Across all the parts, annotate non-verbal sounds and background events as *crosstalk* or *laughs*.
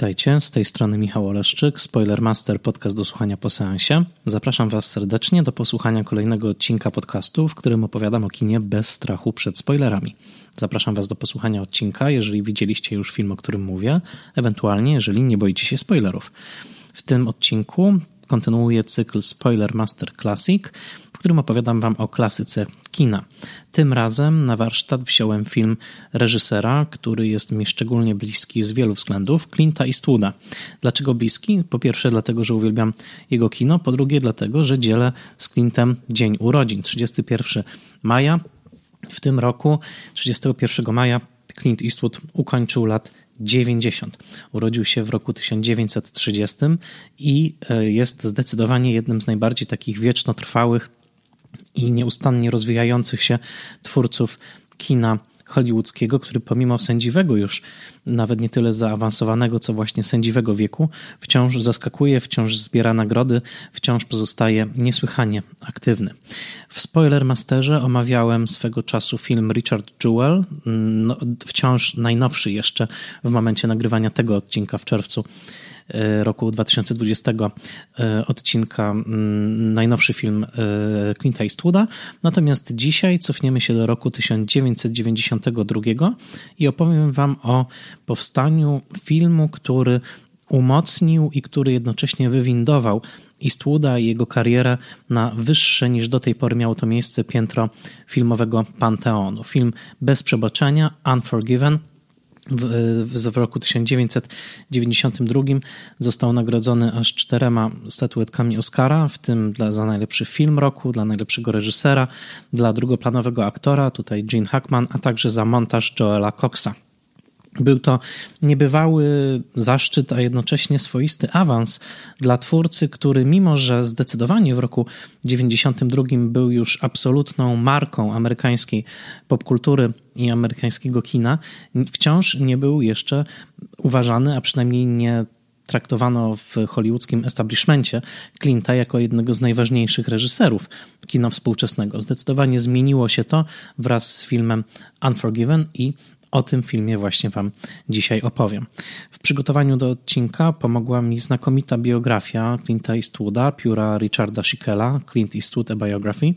Witajcie, z tej strony Michał Oleszczyk, Spoilermaster, podcast do słuchania po seansie. Zapraszam Was serdecznie do posłuchania kolejnego odcinka podcastu, w którym opowiadam o kinie bez strachu przed spoilerami. Zapraszam Was do posłuchania odcinka, jeżeli widzieliście już film, o którym mówię, ewentualnie jeżeli nie boicie się spoilerów. W tym odcinku kontynuuję cykl Spoiler Master Classic, którym opowiadam Wam o klasyce kina. Tym razem na warsztat wziąłem film reżysera, który jest mi szczególnie bliski z wielu względów, Clint'a Eastwooda. Dlaczego bliski? Po pierwsze dlatego, że uwielbiam jego kino, po drugie dlatego, że dzielę z Clintem dzień urodzin, 31 maja. W tym roku, 31 maja, Clint Eastwood ukończył lat 90. Urodził się w roku 1930 i e, jest zdecydowanie jednym z najbardziej takich wiecznotrwałych i nieustannie rozwijających się twórców kina hollywoodzkiego, który pomimo sędziwego już, nawet nie tyle zaawansowanego, co właśnie sędziwego wieku, wciąż zaskakuje, wciąż zbiera nagrody, wciąż pozostaje niesłychanie aktywny. W Spoilermasterze omawiałem swego czasu film Richard Jewell, no, wciąż najnowszy jeszcze w momencie nagrywania tego odcinka w czerwcu roku 2020 e, odcinka mm, najnowszy film e, Clint Eastwooda. Natomiast dzisiaj cofniemy się do roku 1992 i opowiem Wam o powstaniu filmu, który umocnił i który jednocześnie wywindował Eastwooda i jego karierę na wyższe niż do tej pory miało to miejsce piętro filmowego panteonu. Film bez przebaczenia, Unforgiven, w, w, roku 1992 został nagrodzony aż czterema statuetkami Oscara, w tym dla, za najlepszy film roku, dla najlepszego reżysera, dla drugoplanowego aktora, tutaj Gene Hackman, a także za montaż Joela Coxa. Był to niebywały zaszczyt, a jednocześnie swoisty awans dla twórcy, który mimo, że zdecydowanie w roku 92 był już absolutną marką amerykańskiej popkultury i amerykańskiego kina, wciąż nie był jeszcze uważany, a przynajmniej nie traktowano w hollywoodzkim establishmencie Clint'a jako jednego z najważniejszych reżyserów kina współczesnego. Zdecydowanie zmieniło się to wraz z filmem Unforgiven i o tym filmie właśnie Wam dzisiaj opowiem. W przygotowaniu do odcinka pomogła mi znakomita biografia Clint'a Eastwooda, pióra Richarda Schickela, Clint Eastwood A Biography,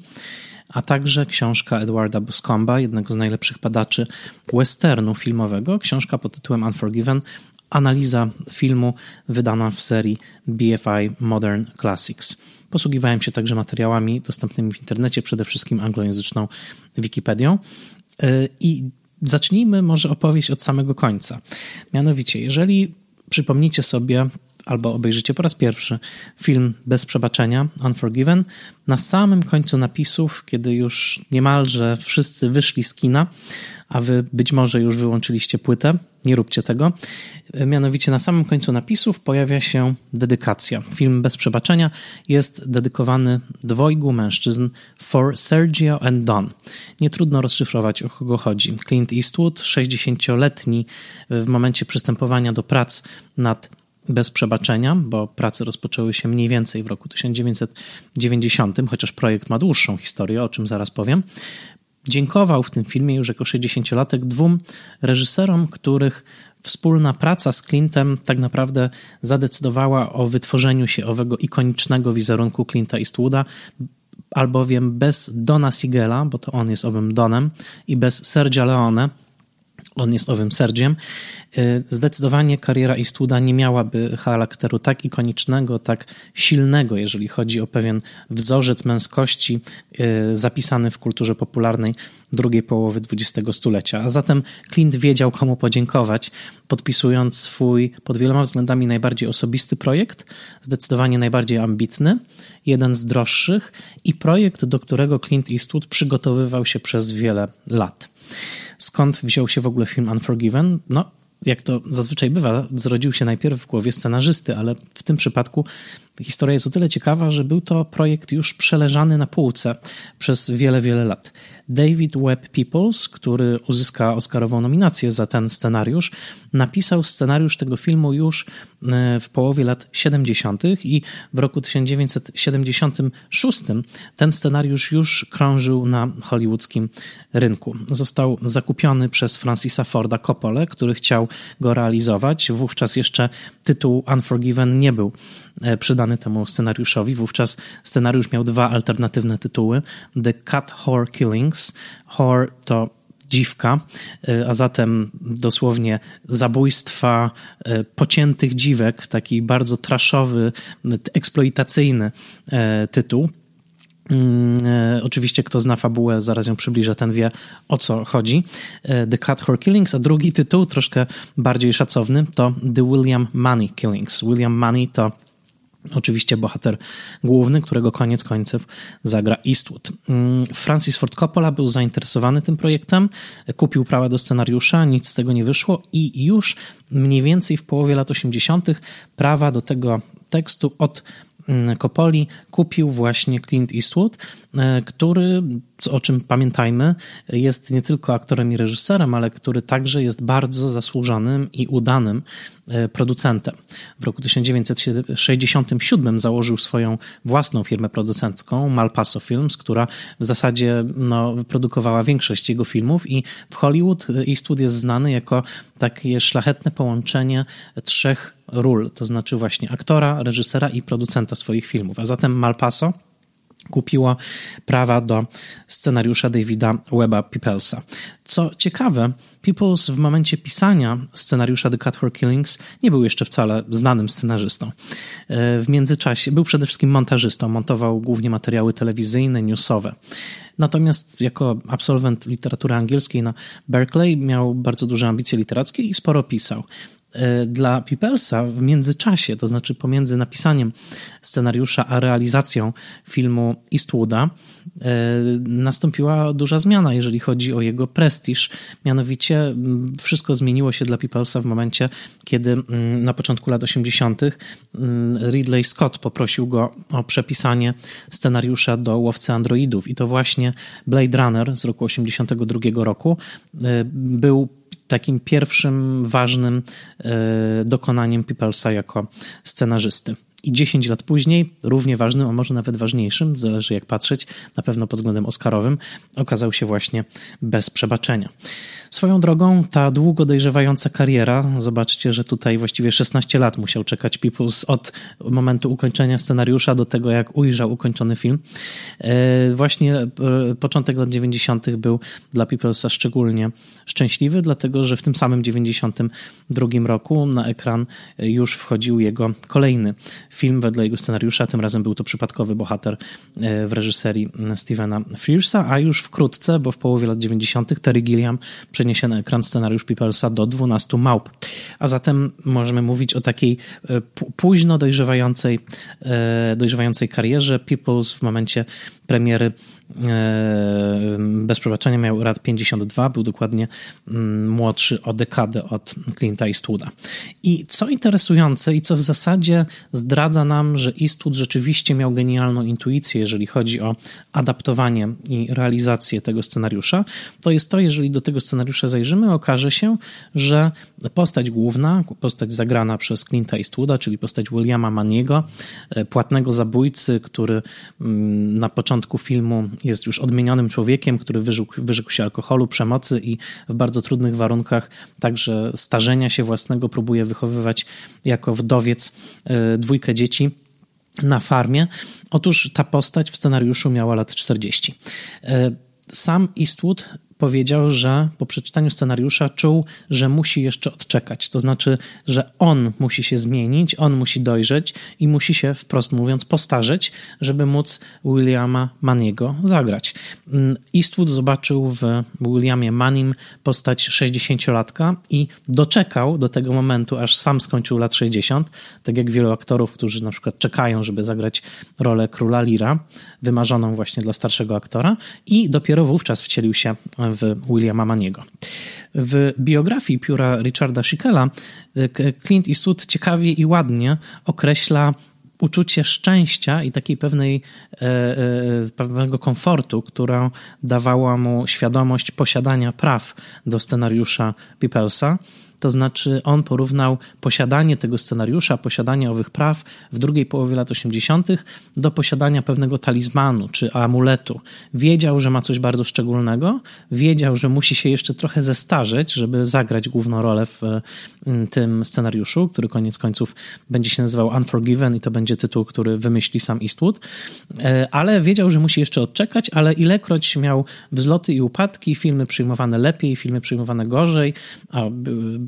a także książka Edwarda Buscomba, jednego z najlepszych badaczy westernu filmowego, książka pod tytułem Unforgiven, analiza filmu wydana w serii BFI Modern Classics. Posługiwałem się także materiałami dostępnymi w internecie, przede wszystkim anglojęzyczną Wikipedią. Y, I zacznijmy może opowieść od samego końca. Mianowicie, jeżeli przypomnicie sobie albo obejrzycie po raz pierwszy film Bez Przebaczenia, Unforgiven, na samym końcu napisów, kiedy już niemalże wszyscy wyszli z kina, a wy być może już wyłączyliście płytę, nie róbcie tego. Mianowicie na samym końcu napisów pojawia się dedykacja. Film Bez Przebaczenia jest dedykowany dwojgu mężczyzn For Sergio and Don. Nie trudno rozszyfrować o kogo chodzi. Clint Eastwood, 60-letni w momencie przystępowania do prac nad bez przebaczenia, bo prace rozpoczęły się mniej więcej w roku 1990, chociaż projekt ma dłuższą historię, o czym zaraz powiem. Dziękował w tym filmie już jako 60-latek dwóm reżyserom, których wspólna praca z Clintem tak naprawdę zadecydowała o wytworzeniu się owego ikonicznego wizerunku Clint'a Eastwooda, albowiem bez Dona Sigela, bo to on jest owym Donem, i bez Sergia Leone, on jest owym Sergiem. Y, zdecydowanie kariera Eastwooda nie miałaby charakteru tak ikonicznego, tak silnego, jeżeli chodzi o pewien wzorzec męskości y, zapisany w kulturze popularnej drugiej połowy XX stulecia. A zatem Clint wiedział, komu podziękować, podpisując swój pod wieloma względami najbardziej osobisty projekt, zdecydowanie najbardziej ambitny, jeden z droższych i projekt, do którego Clint Eastwood przygotowywał się przez wiele lat. Skąd wziął się w ogóle film Unforgiven? No, jak to zazwyczaj bywa, zrodził się najpierw w głowie scenarzysty, ale w tym przypadku historia jest o tyle ciekawa, że był to projekt już przeleżany na półce przez wiele, wiele lat. David Webb Peoples, który uzyska Oscarową nominację za ten scenariusz, napisał scenariusz tego filmu już e, w połowie lat 70. i w roku 1976 ten scenariusz już krążył na hollywoodzkim rynku. Został zakupiony przez Francisa Forda Coppola, który chciał go realizować. Wówczas jeszcze tytuł Unforgiven nie był przydany temu scenariuszowi. Wówczas scenariusz miał dwa alternatywne tytuły: The Cat Whore Killings. Whore to dziwka, e, a zatem dosłownie zabójstwa e, pociętych dziwek, taki bardzo traszowy, eksploitacyjny tytuł. Mm, oczywiście, kto zna fabułę, zaraz ją przybliżę, ten wie o co chodzi. The Cat Whore Killings, a drugi tytuł, troszkę bardziej szacowny, to The William Money Killings. William Money to Oczywiście bohater główny, którego koniec końców zagra Eastwood. Mm, Francis Ford Coppola był zainteresowany tym projektem, kupił prawa do scenariusza, nic z tego nie wyszło i już mniej więcej w połowie lat 80. prawa do tego tekstu od Mm, Kopoli kupił właśnie Clint Eastwood, e, który, o czym pamiętajmy, jest nie tylko aktorem i reżyserem, ale który także jest bardzo zasłużonym i udanym e, producentem. W roku 1967 założył swoją własną firmę producencką, Malpaso Films, która w zasadzie no, produkowała większość jego filmów i w Hollywood Eastwood jest znany jako takie szlachetne połączenie trzech ról, to znaczy właśnie aktora, reżysera i producenta swoich filmów. A zatem Malpaso kupiło prawa do scenariusza Davida Weba Peoplesa. Co ciekawe, Peoples w momencie pisania scenariusza The Cut for Killings nie był jeszcze wcale znanym scenarzystą. E, w międzyczasie był przede wszystkim montażystą, montował głównie materiały telewizyjne, newsowe. Natomiast jako absolwent literatury angielskiej na Berkeley miał bardzo duże ambicje literackie i sporo pisał. E, dla Peoplesa w międzyczasie, to znaczy pomiędzy napisaniem scenariusza a realizacją filmu Eastwooda, e, nastąpiła duża zmiana, jeżeli chodzi o jego prestiż. Mianowicie wszystko zmieniło się dla Peoplesa w momencie, kiedy na początku lat 80. Ridley Scott poprosił go o przepisanie scenariusza do Łowcy Androidów i to właśnie Blade Runner z roku 82 roku e, był takim pierwszym ważnym e, dokonaniem Peoplesa jako scenarzysty. I 10 lat później, równie ważnym, a może nawet ważniejszym, zależy jak patrzeć, na pewno pod względem Oscarowym, okazał się właśnie bez przebaczenia. Swoją drogą, ta długo dojrzewająca kariera, zobaczcie, że tutaj właściwie 16 lat musiał czekać Peoples od momentu ukończenia scenariusza do tego, jak ujrzał ukończony film. E, właśnie e, początek lat 90. był dla Peoplesa szczególnie szczęśliwy, dlatego że w tym samym 92 roku na ekran już wchodził jego kolejny film wedle jego scenariusza. Tym razem był to przypadkowy bohater e, w reżyserii Stevena Frearsa, a już wkrótce, bo w połowie lat 90. Terry Gilliam przeniesie na ekran scenariusz Peoplesa do 12 małp. A zatem możemy mówić o takiej e, późno dojrzewającej, e, dojrzewającej karierze. Peoples w momencie premiery bez przebaczenia miał lat 52, był dokładnie młodszy o dekadę od Clint'a Eastwooda. I co interesujące i co w zasadzie zdradza nam, że Eastwood rzeczywiście miał genialną intuicję, jeżeli chodzi o adaptowanie i realizację tego scenariusza, to jest to, jeżeli do tego scenariusza zajrzymy, okaże się, że postać główna, postać zagrana przez Clint'a Eastwooda, czyli postać Williama Maniego, e, płatnego zabójcy, który mm, na początku filmu jest już odmienionym człowiekiem, który wyrzekł, wyrzekł się alkoholu, przemocy i w bardzo trudnych warunkach także starzenia się własnego próbuje wychowywać jako wdowiec e, dzieci na farmie. Otóż ta postać w scenariuszu miała lat 40. E, sam Eastwood powiedział, że po przeczytaniu scenariusza czuł, że musi jeszcze odczekać. To znaczy, że on musi się zmienić, on musi dojrzeć i musi się, wprost mówiąc, postarzeć, żeby móc Williama Maniego zagrać. Mm, Eastwood zobaczył w Williamie Manim postać 60-latka i doczekał do tego momentu, aż sam skończył lat 60, tak jak wielu aktorów, którzy na przykład czekają, żeby zagrać rolę króla Lira, wymarzoną właśnie dla starszego aktora i dopiero wówczas wcielił się Williama Maniego. W biografii pióra Richarda Schickela Clint Eastwood ciekawie i ładnie określa uczucie szczęścia i takiej pewnej, e, e, pewnego komfortu, która dawała mu świadomość posiadania praw do scenariusza Peoplesa. To znaczy on porównał posiadanie tego scenariusza, posiadanie owych praw w drugiej połowie lat 80. do posiadania pewnego talizmanu czy amuletu. Wiedział, że ma coś bardzo szczególnego, wiedział, że musi się jeszcze trochę zestarzeć, żeby zagrać główną rolę w mm, tym scenariuszu, który koniec końców będzie się nazywał Unforgiven i to będzie tytuł, który wymyśli sam Eastwood, e, ale wiedział, że musi jeszcze odczekać, ale ilekroć miał wzloty i upadki, filmy przyjmowane lepiej, filmy przyjmowane gorzej, a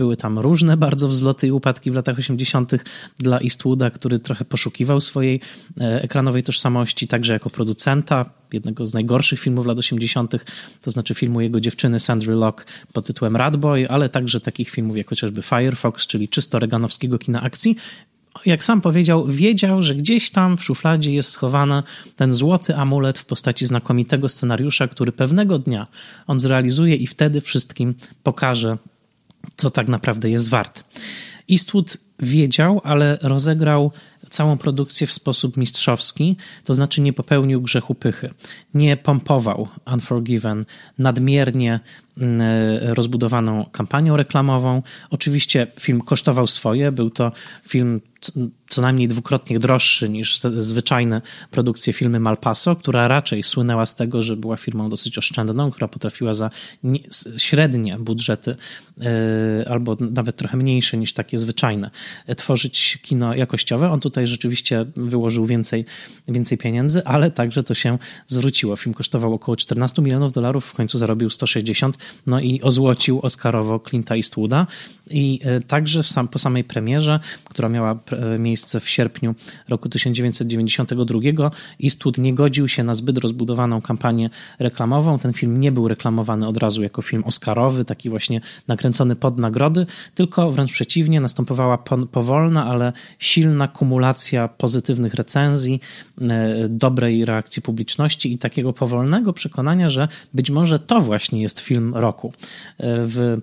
były tam różne bardzo wzloty i upadki w latach 80. dla Eastwooda, który trochę poszukiwał swojej e, ekranowej tożsamości, także jako producenta jednego z najgorszych filmów lat 80., to znaczy filmu jego dziewczyny Sandry Locke pod tytułem Radboy, ale także takich filmów jak chociażby Firefox, czyli czysto reganowskiego kina akcji, jak sam powiedział, wiedział, że gdzieś tam w szufladzie jest schowany ten złoty amulet w postaci znakomitego scenariusza, który pewnego dnia on zrealizuje i wtedy wszystkim pokaże, co tak naprawdę jest wart. Eastwood wiedział, ale rozegrał całą produkcję w sposób mistrzowski, to znaczy nie popełnił grzechu pychy. Nie pompował Unforgiven nadmiernie mm, rozbudowaną kampanią reklamową. Oczywiście film kosztował swoje, był to film co najmniej dwukrotnie droższy niż zwyczajne produkcje filmy Malpaso, która raczej słynęła z tego, że była firmą dosyć oszczędną, która potrafiła za średnie budżety e, albo nawet trochę mniejsze niż takie zwyczajne e, tworzyć kino jakościowe. On tutaj rzeczywiście wyłożył więcej, więcej pieniędzy, ale także to się zwróciło. Film kosztował około 14 milionów dolarów, w końcu zarobił 160, no i ozłocił Oscarowo Clint'a Eastwooda i e, także sam, po samej premierze, która miała miejsce w sierpniu roku 1992. Eastwood nie godził się na zbyt rozbudowaną kampanię reklamową. Ten film nie był reklamowany od razu jako film oscarowy, taki właśnie nakręcony pod nagrody, tylko wręcz przeciwnie, następowała powolna, ale silna kumulacja pozytywnych recenzji, e, dobrej reakcji publiczności i takiego powolnego przekonania, że być może to właśnie jest film roku. E, w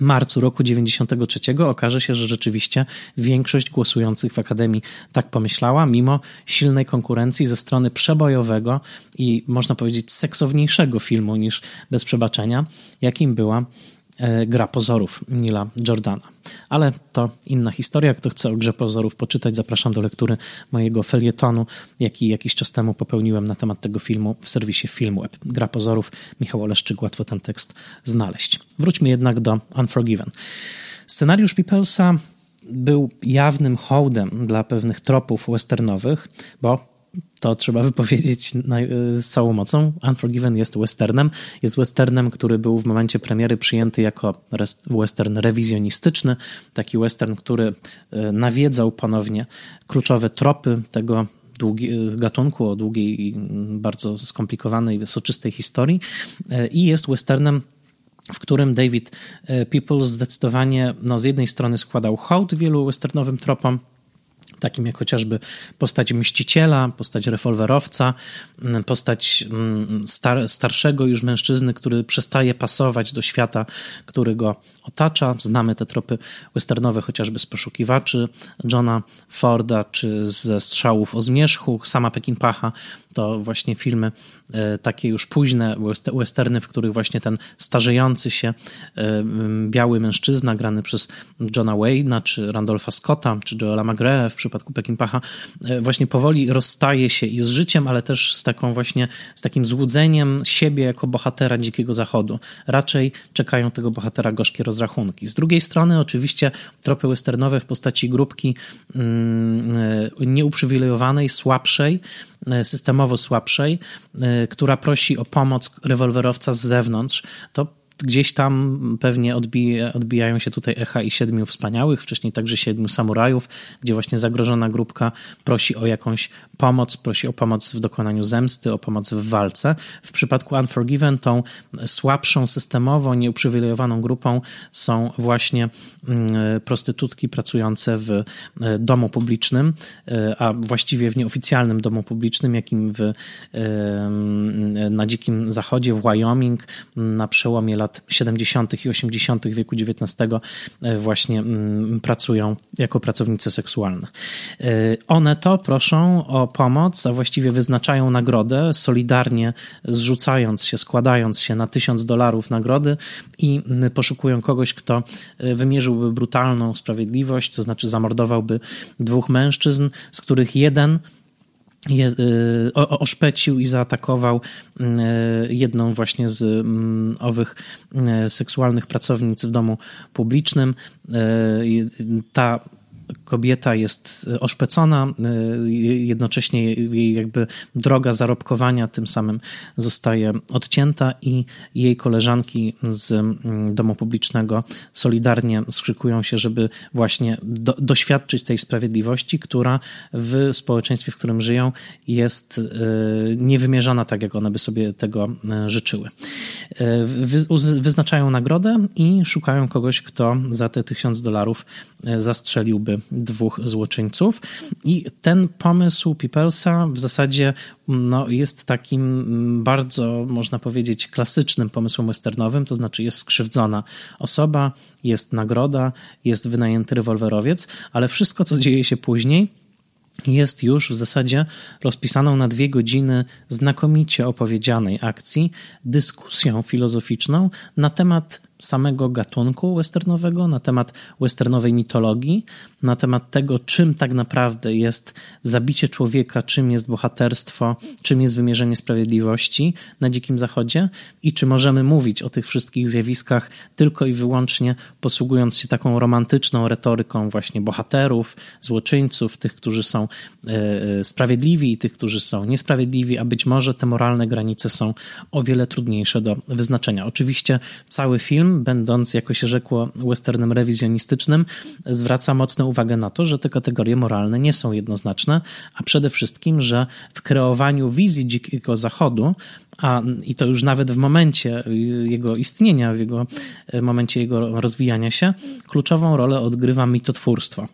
marcu roku 93 okaże się, że rzeczywiście większość głosujących w Akademii tak pomyślała, mimo silnej konkurencji ze strony przebojowego i można powiedzieć seksowniejszego filmu niż Bez Przebaczenia, jakim była gra pozorów Nila Jordana. Ale to inna historia. Kto chce o grze pozorów poczytać, zapraszam do lektury mojego felietonu, jaki jakiś czas temu popełniłem na temat tego filmu w serwisie Filmweb. Gra pozorów, Michał Oleszczyk, łatwo ten tekst znaleźć. Wróćmy jednak do Unforgiven. Scenariusz Peoplesa był jawnym hołdem dla pewnych tropów westernowych, bo to trzeba wypowiedzieć z całą mocą. Unforgiven jest westernem. Jest westernem, który był w momencie premiery przyjęty jako western rewizjonistyczny. Taki western, który e, nawiedzał ponownie kluczowe tropy tego długi, gatunku o długiej i bardzo skomplikowanej, soczystej historii. E, I jest westernem w którym David e, People zdecydowanie no, z jednej strony składał hołd wielu westernowym tropom, takim jak chociażby postać mściciela, postać rewolwerowca, postać mm, star starszego już mężczyzny, który przestaje pasować do świata, który go otacza. Znamy te tropy westernowe chociażby z poszukiwaczy Johna Forda, czy ze strzałów o zmierzchu, sama Pekinpacha. To właśnie filmy e, takie już późne westerny, w których właśnie ten starzejący się e, biały mężczyzna grany przez Johna Wayne'a, czy Randolpha Scotta, czy Joela McGrath w przypadku Pekinpacha e, właśnie powoli rozstaje się i z życiem, ale też z taką właśnie, z takim złudzeniem siebie jako bohatera Dzikiego Zachodu. Raczej czekają tego bohatera gorzkie rozrachunki. Z drugiej strony oczywiście tropy westernowe w postaci grupki mm, e, nieuprzywilejowanej, słabszej, e, systemowo słabszej, która prosi o pomoc rewolwerowca z zewnątrz, to gdzieś tam pewnie odbija, odbijają się tutaj echa i Siedmiu Wspaniałych, wcześniej także Siedmiu Samurajów, gdzie właśnie zagrożona grupka prosi o jakąś pomoc, prosi o pomoc w dokonaniu zemsty, o pomoc w walce. W przypadku Unforgiven tą słabszą systemowo, nieuprzywilejowaną grupą są właśnie mm, prostytutki pracujące w e, domu publicznym, e, a właściwie w nieoficjalnym domu publicznym, jakim w, e, na Dzikim Zachodzie, w Wyoming na przełomie lat lat 70. i 80. wieku XIX właśnie pracują jako pracownice seksualne. One to proszą o pomoc, a właściwie wyznaczają nagrodę, solidarnie zrzucając się, składając się na tysiąc dolarów nagrody i poszukują kogoś, kto wymierzyłby brutalną sprawiedliwość, to znaczy zamordowałby dwóch mężczyzn, z których jeden je, y, o, oszpecił i zaatakował y, jedną właśnie z y, owych seksualnych pracownic w domu publicznym. Ta kobieta jest e, oszpecona, e, jednocześnie jej jakby droga zarobkowania tym samym zostaje odcięta i jej koleżanki z mm, domu publicznego solidarnie skrzykują się, żeby właśnie do, doświadczyć tej sprawiedliwości, która w społeczeństwie, w którym żyją, jest e, niewymierzana tak, jak one by sobie tego życzyły. Wyznaczają nagrodę i szukają kogoś, kto za te tysiąc dolarów zastrzeliłby dwóch złoczyńców. I ten pomysł Peoplesa w zasadzie no, jest takim bardzo, można powiedzieć, klasycznym pomysłem westernowym, to znaczy jest skrzywdzona osoba, jest nagroda, jest wynajęty rewolwerowiec, ale wszystko, co dzieje się później, jest już w zasadzie rozpisaną na dwie godziny znakomicie opowiedzianej akcji, dyskusją filozoficzną na temat samego gatunku westernowego, na temat westernowej mitologii, na temat tego, czym tak naprawdę jest zabicie człowieka, czym jest bohaterstwo, czym jest wymierzenie sprawiedliwości na Dzikim Zachodzie i czy możemy mówić o tych wszystkich zjawiskach tylko i wyłącznie posługując się taką romantyczną retoryką właśnie bohaterów, złoczyńców, tych, którzy są e, sprawiedliwi i tych, którzy są niesprawiedliwi, a być może te moralne granice są o wiele trudniejsze do wyznaczenia. Oczywiście cały film będąc, jako się rzekło, westernem rewizjonistycznym, zwraca mocną uwagę na to, że te kategorie moralne nie są jednoznaczne, a przede wszystkim, że w kreowaniu wizji dzikiego zachodu, a i to już nawet w momencie jego istnienia, w jego momencie jego rozwijania się, kluczową rolę odgrywa mitotwórstwo.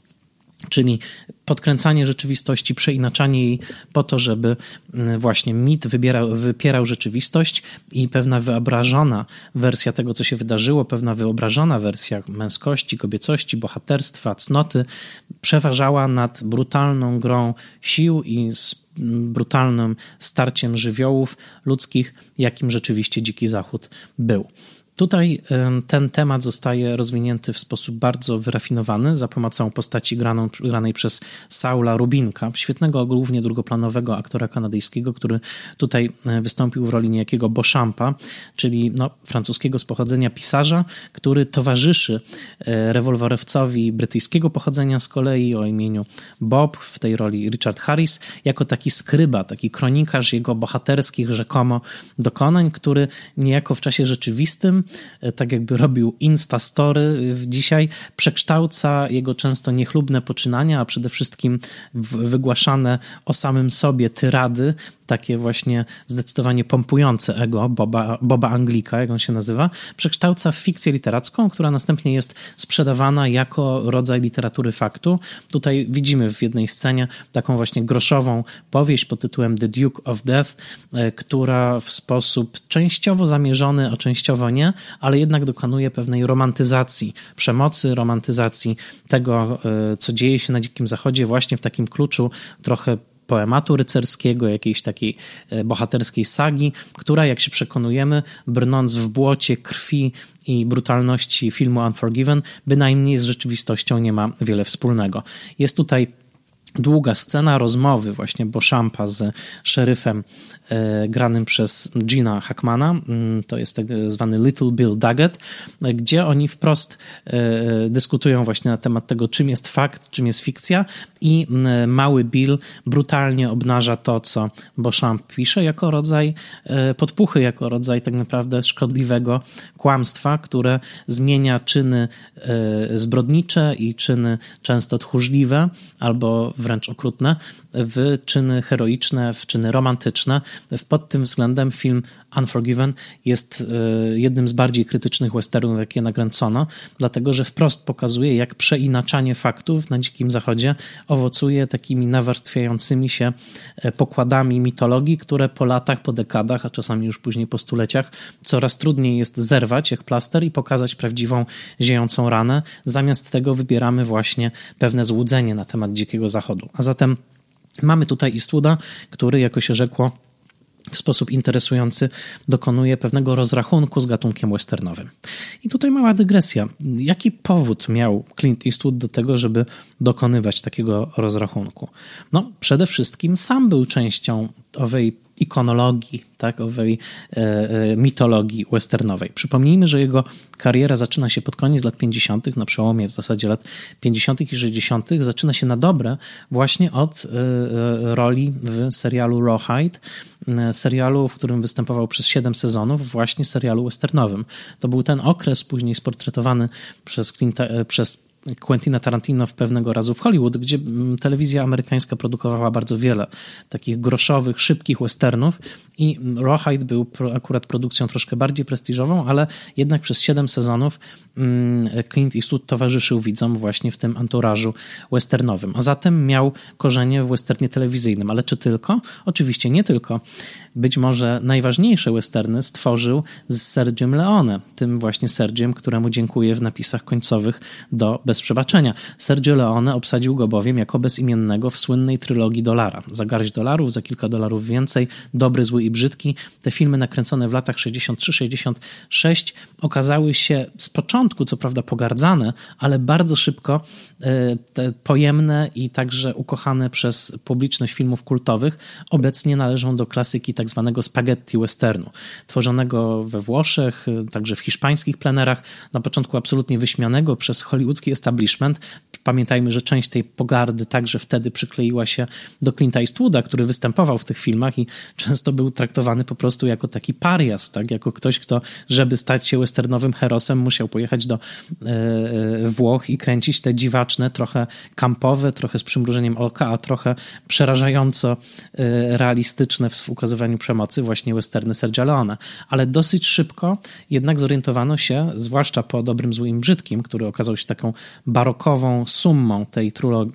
Czyli podkręcanie rzeczywistości, przeinaczanie jej po to, żeby mm, właśnie mit wybierał, wypierał rzeczywistość i pewna wyobrażona wersja tego, co się wydarzyło, pewna wyobrażona wersja męskości, kobiecości, bohaterstwa, cnoty przeważała nad brutalną grą sił i mm, brutalnym starciem żywiołów ludzkich, jakim rzeczywiście Dziki Zachód był. Tutaj ten temat zostaje rozwinięty w sposób bardzo wyrafinowany za pomocą postaci graną, granej przez Saula Rubinka, świetnego, głównie drugoplanowego aktora kanadyjskiego, który tutaj e, wystąpił w roli niejakiego Beauchampa, czyli no, francuskiego z pochodzenia pisarza, który towarzyszy e, rewolwerowcowi brytyjskiego pochodzenia z kolei o imieniu Bob, w tej roli Richard Harris, jako taki skryba, taki kronikarz jego bohaterskich rzekomo dokonań, który niejako w czasie rzeczywistym tak jakby robił Instastory dzisiaj, przekształca jego często niechlubne poczynania, a przede wszystkim wygłaszane o samym sobie tyrady takie właśnie zdecydowanie pompujące ego Boba, Boba Anglika, jak on się nazywa, przekształca w fikcję literacką, która następnie jest sprzedawana jako rodzaj literatury faktu. Tutaj widzimy w jednej scenie taką właśnie groszową powieść pod tytułem The Duke of Death, e, która w sposób częściowo zamierzony, a częściowo nie, ale jednak dokonuje pewnej romantyzacji przemocy, romantyzacji tego, e, co dzieje się na Dzikim Zachodzie, właśnie w takim kluczu trochę poematu rycerskiego, jakiejś takiej e, bohaterskiej sagi, która, jak się przekonujemy, brnąc w błocie krwi i brutalności filmu Unforgiven, bynajmniej z rzeczywistością nie ma wiele wspólnego. Jest tutaj długa scena rozmowy właśnie Beauchampa z szeryfem e, granym przez Gina Hackmana, mm, to jest tak zwany Little Bill Daggett, gdzie oni wprost e, dyskutują właśnie na temat tego, czym jest fakt, czym jest fikcja i mm, mały Bill brutalnie obnaża to, co Beauchamp pisze jako rodzaj e, podpuchy, jako rodzaj tak naprawdę szkodliwego kłamstwa, które zmienia czyny zbrodnicze i czyny często tchórzliwe albo wręcz okrutne, w czyny heroiczne, w czyny romantyczne. Pod tym względem film Unforgiven jest e, jednym z bardziej krytycznych westernów, jakie nakręcono, dlatego że wprost pokazuje, jak przeinaczanie faktów na Dzikim Zachodzie owocuje takimi nawarstwiającymi się e, pokładami mitologii, które po latach, po dekadach, a czasami już później po stuleciach, coraz trudniej jest zerwać jak plaster i pokazać prawdziwą, ziejącą ranę. Zamiast tego wybieramy właśnie pewne złudzenie na temat Dzikiego Zachodu. A zatem mamy tutaj Eastwooda, który, jako się rzekło, w sposób interesujący dokonuje pewnego rozrachunku z gatunkiem westernowym. I tutaj mała dygresja. Jaki powód miał Clint Eastwood do tego, żeby dokonywać takiego rozrachunku? No, przede wszystkim sam był częścią owej ikonologii, tak, owej e, e, mitologii westernowej. Przypomnijmy, że jego kariera zaczyna się pod koniec lat 50., na przełomie w zasadzie lat 50. i 60., zaczyna się na dobre właśnie od e, e roli w serialu Rawhide, e, serialu, w którym występował przez 7 sezonów, właśnie serialu westernowym. To był ten okres później sportretowany przez, Clint, przez Quentina Tarantino w pewnego razu w Hollywood, gdzie mm, telewizja amerykańska produkowała bardzo wiele takich groszowych, szybkich westernów i Rawhide był akurat produkcją troszkę bardziej prestiżową, ale jednak przez siedem sezonów mm, Clint Eastwood towarzyszył widzom właśnie w tym anturażu westernowym, a zatem miał korzenie w westernie telewizyjnym. Ale czy tylko? Oczywiście nie tylko. Być może najważniejsze westerny stworzył z Sergiem Leone, tym właśnie Sergiem, któremu dziękuję w napisach końcowych do Bez Przebaczenia. Sergio Leone obsadził go bowiem jako bezimiennego w słynnej trylogii Dolara. Za garść dolarów, za kilka dolarów więcej, Dobry, Zły i Brzydki. Te filmy nakręcone w latach 63-66 okazały się z początku, co prawda pogardzane, ale bardzo szybko e, pojemne i także ukochane przez publiczność filmów kultowych. Obecnie należą do klasyki tak zwanego spaghetti westernu, tworzonego we Włoszech, e, także w hiszpańskich plenerach, na początku absolutnie wyśmianego przez hollywoodzki establishment. Pamiętajmy, że część tej pogardy także wtedy przykleiła się do Clint'a Eastwooda, który występował w tych filmach i często był traktowany po prostu jako taki parias, tak? jako ktoś, kto, żeby stać się westernowym herosem, musiał pojechać do e, e, Włoch i kręcić te dziwaczne, trochę kampowe, trochę z przymrużeniem oka, a trochę przerażająco e, realistyczne w ukazywaniu przemocy właśnie westerny Sergio Leone. Ale dosyć szybko jednak zorientowano się, zwłaszcza po Dobrym, Złym, Brzydkim, który okazał się taką barokową summą tej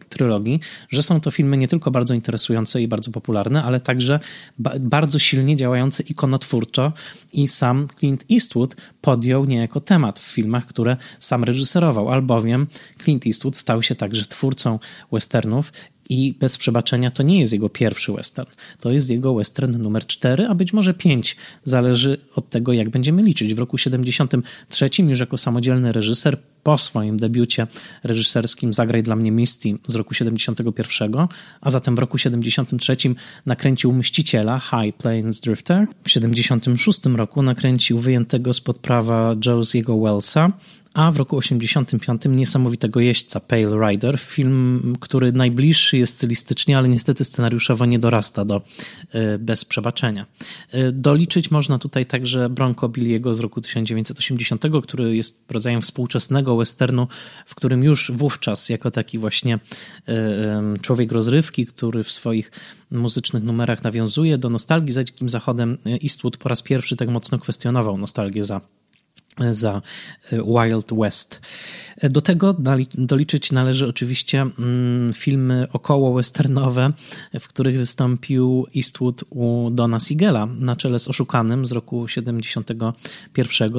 trylogii, że są to filmy nie tylko bardzo interesujące i bardzo popularne, ale także ba bardzo silnie działające ikonotwórczo i sam Clint Eastwood podjął niejako temat w filmach, które sam reżyserował, albowiem Clint Eastwood stał się także twórcą westernów i bez przebaczenia to nie jest jego pierwszy western. To jest jego western numer 4, a być może 5. Zależy od tego, jak będziemy liczyć. W roku 73 już jako samodzielny reżyser po swoim debiucie reżyserskim Zagraj dla mnie Misty z roku 71, a zatem w roku 73 nakręcił Mściciela High Plains Drifter. W 76 roku nakręcił wyjętego spod prawa Josiego Wellsa, a w roku 85 niesamowitego jeźdźca Pale Rider, film, który najbliższy jest stylistycznie, ale niestety scenariuszowo nie dorasta do y, Bez Przebaczenia. Y, doliczyć można tutaj także Bronco Billiego z roku 1980, który jest rodzajem współczesnego westernu, w którym już wówczas jako taki właśnie y, człowiek rozrywki, który w swoich muzycznych numerach nawiązuje do nostalgii za Dzikim Zachodem, Eastwood po raz pierwszy tak mocno kwestionował nostalgię za za e, Wild West. E, do tego doliczyć należy oczywiście mm, filmy około westernowe, w których wystąpił Eastwood u Dona Siegela na czele z Oszukanym z roku 71,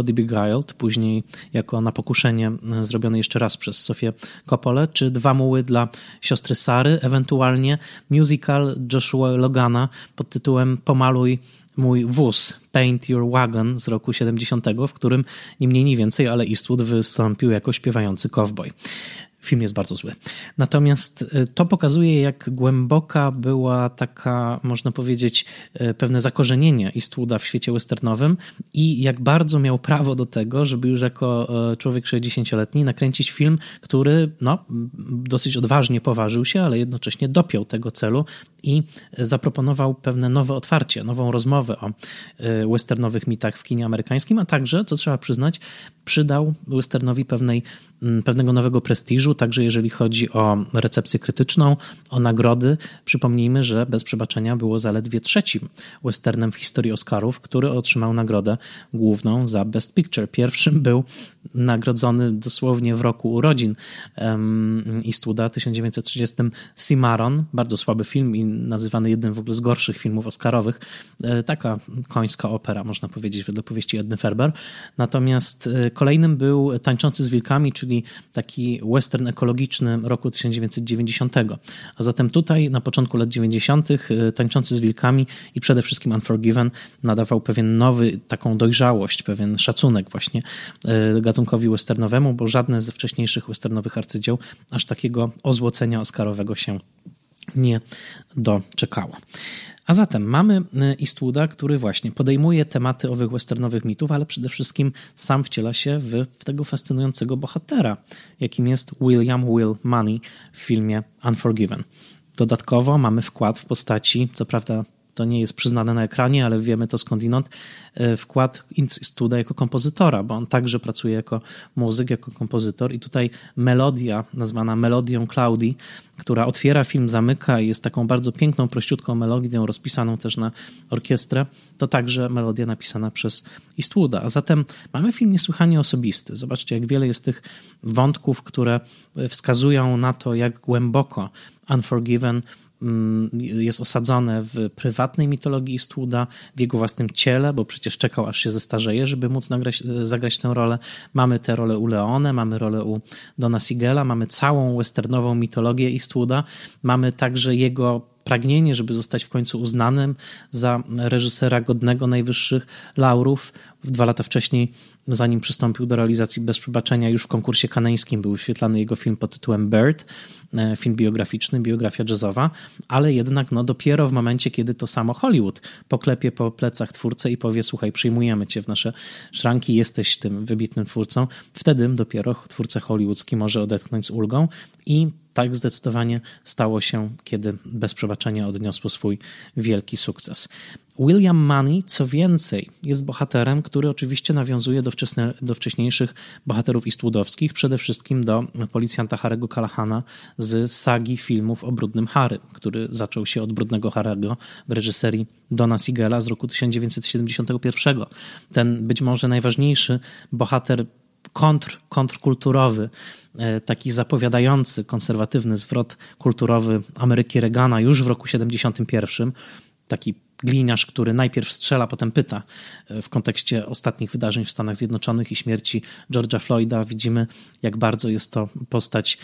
The Beguiled, później jako na pokuszenie e, zrobione jeszcze raz przez Sofię Coppolę, czy Dwa muły dla siostry Sary, ewentualnie musical Joshua Logana pod tytułem Pomaluj mój wóz Paint Your Wagon z roku 70, w którym nie mniej, nie więcej, ale Eastwood wystąpił jako śpiewający cowboy. Film jest bardzo zły. Natomiast y, to pokazuje, jak głęboka była taka, można powiedzieć, y, pewne zakorzenienie Eastwooda w świecie westernowym i jak bardzo miał prawo do tego, żeby już jako y, człowiek 60-letni nakręcić film, który no, dosyć odważnie poważył się, ale jednocześnie dopiął tego celu i zaproponował pewne nowe otwarcie, nową rozmowę o westernowych mitach w kinie amerykańskim, a także, co trzeba przyznać, przydał westernowi pewnej, pewnego nowego prestiżu, także jeżeli chodzi o recepcję krytyczną, o nagrody. Przypomnijmy, że Bez Przebaczenia było zaledwie trzecim westernem w historii Oscarów, który otrzymał nagrodę główną za Best Picture. Pierwszym był nagrodzony dosłownie w roku urodzin um, Eastwooda, 1930 Cimarron, bardzo słaby film i nazywany jednym w ogóle z gorszych filmów oscarowych. E, taka końska opera, można powiedzieć, wedle powieści Edny Ferber. Natomiast e, kolejnym był Tańczący z wilkami, czyli taki western ekologiczny roku 1990. A zatem tutaj na początku lat 90. E, Tańczący z wilkami i przede wszystkim Unforgiven nadawał pewien nowy, taką dojrzałość, pewien szacunek właśnie gatunkowi westernowemu, bo żadne ze wcześniejszych westernowych arcydzieł aż takiego ozłocenia oscarowego się nie doczekało. A zatem mamy y, Eastwooda, który właśnie podejmuje tematy owych westernowych mitów, ale przede wszystkim sam wciela się w, w, tego fascynującego bohatera, jakim jest William Will Money w filmie Unforgiven. Dodatkowo mamy wkład w postaci, co prawda to nie jest przyznane na ekranie, ale wiemy to skądinąd, e, wkład Studa jako kompozytora, bo on także pracuje jako muzyk, jako kompozytor i tutaj melodia nazwana melodią Claudii, która otwiera film, zamyka i jest taką bardzo piękną, prościutką melodią rozpisaną też na orkiestrę, to także melodia napisana przez Eastwooda. A zatem mamy film niesłychanie osobisty. Zobaczcie, jak wiele jest tych wątków, które wskazują na to, jak głęboko Unforgiven jest osadzone w prywatnej mitologii Eastwooda, w jego własnym ciele, bo przecież czekał aż się zestarzeje, żeby móc nagrać, zagrać tę rolę. Mamy tę rolę u Leone, mamy rolę u Dona Sigela, mamy całą westernową mitologię Eastwooda, mamy także jego pragnienie, żeby zostać w końcu uznanym za reżysera godnego najwyższych laurów. Dwa lata wcześniej zanim przystąpił do realizacji Bez Przebaczenia, już w konkursie kaneńskim był wyświetlany jego film pod tytułem Bird, e, film biograficzny, biografia jazzowa, ale jednak no, dopiero w momencie, kiedy to samo Hollywood poklepie po plecach twórcę i powie, słuchaj, przyjmujemy cię w nasze szranki, jesteś tym wybitnym twórcą, wtedy dopiero twórca hollywoodzki może odetchnąć z ulgą i tak zdecydowanie stało się, kiedy Bez Przebaczenia odniosło swój wielki sukces. William Money, co więcej, jest bohaterem, który oczywiście nawiązuje do, wczesne, do wcześniejszych bohaterów Eastwoodowskich, przede wszystkim do policjanta Harego Calahana z sagi filmów o Brudnym Harry, który zaczął się od Brudnego Harego w reżyserii Dona Sigela z roku 1971. Ten być może najważniejszy bohater kontr, kontrkulturowy, e, taki zapowiadający konserwatywny zwrot kulturowy Ameryki Reagana już w roku 71, taki gliniarz, który najpierw strzela, potem pyta. E, w kontekście ostatnich wydarzeń w Stanach Zjednoczonych i śmierci George'a Floyda widzimy, jak bardzo jest to postać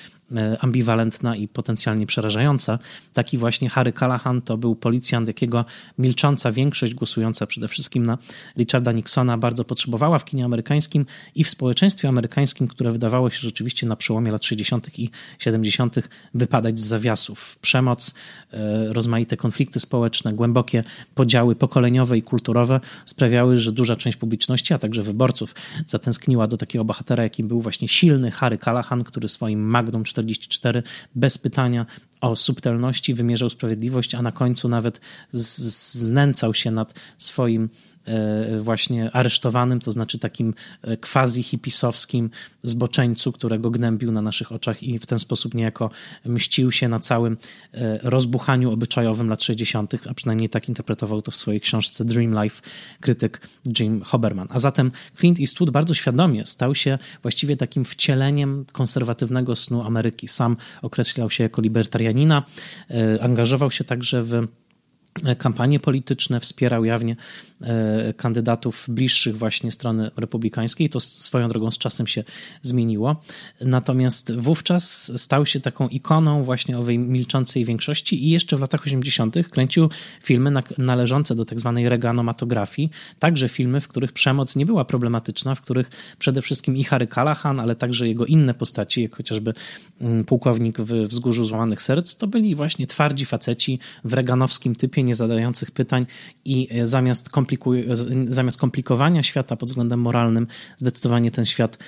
ambiwalentna i potencjalnie przerażająca. Taki właśnie Harry Callahan to był policjant, jakiego milcząca większość głosująca przede wszystkim na Richarda Nixona bardzo potrzebowała w kinie amerykańskim i w społeczeństwie amerykańskim, które wydawało się rzeczywiście na przełomie lat 60. i 70. wypadać z zawiasów. Przemoc, e, rozmaite konflikty społeczne, głębokie podziały pokoleniowe i kulturowe sprawiały, że duża część publiczności, a także wyborców zatęskniła do takiego bohatera, jakim był właśnie silny Harry Callahan, który swoim Magnum 44 bez pytania o subtelności wymierzał sprawiedliwość, a na końcu nawet znęcał się nad swoim właśnie aresztowanym, to znaczy takim e, quasi-hipisowskim zboczeńcu, którego gnębił na naszych oczach i w ten sposób niejako mścił się na całym e, rozbuchaniu obyczajowym lat 60., a przynajmniej tak interpretował to w swojej książce Dream Life krytyk Jim Hoberman. A zatem Clint Eastwood bardzo świadomie stał się właściwie takim wcieleniem konserwatywnego snu Ameryki. Sam określał się jako libertarianina, angażował się także w kampanie polityczne, wspierał jawnie e, kandydatów bliższych właśnie strony republikańskiej. To swoją drogą z czasem się zmieniło. Natomiast wówczas stał się taką ikoną właśnie owej milczącej większości i jeszcze w latach 80. kręcił filmy należące do tak zwanej reganomatografii, także filmy, w których przemoc nie była problematyczna, w których przede wszystkim i Harry Callahan, ale także jego inne postaci, jak chociażby mm, pułkownik w Wzgórzu Złamanych Serc, to byli właśnie twardzi faceci w reganowskim typie, nie zadających pytań i zamiast, zamiast komplikowania świata pod względem moralnym, zdecydowanie ten świat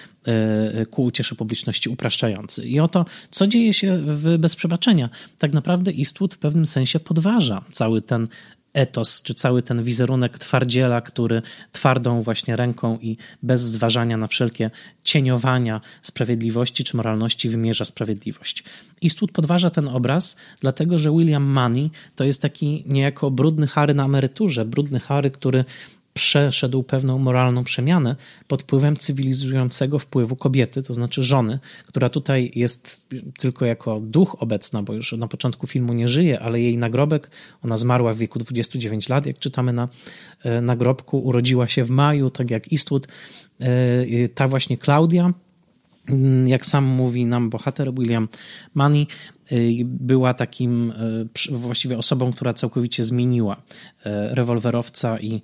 ku uciesze publiczności upraszczający. I oto, co dzieje się w Bez Przebaczenia. Tak naprawdę Eastwood w pewnym sensie podważa cały ten etos, czy cały ten wizerunek twardziela, który twardą właśnie ręką i bez zważania na wszelkie cieniowania sprawiedliwości czy moralności wymierza sprawiedliwość. Eastwood podważa ten obraz, dlatego że William Money to jest taki niejako brudny Harry na emeryturze, brudny Harry, który przeszedł pewną moralną przemianę pod wpływem cywilizującego wpływu kobiety, to znaczy żony, która tutaj jest tylko jako duch obecna, bo już na początku filmu nie żyje, ale jej nagrobek, ona zmarła w wieku 29 lat, jak czytamy na e, nagrobku, urodziła się w maju, tak jak Eastwood. E, ta właśnie Klaudia, jak sam mówi nam bohater William Money, była takim y, właściwie osobą, która całkowicie zmieniła y, rewolwerowca i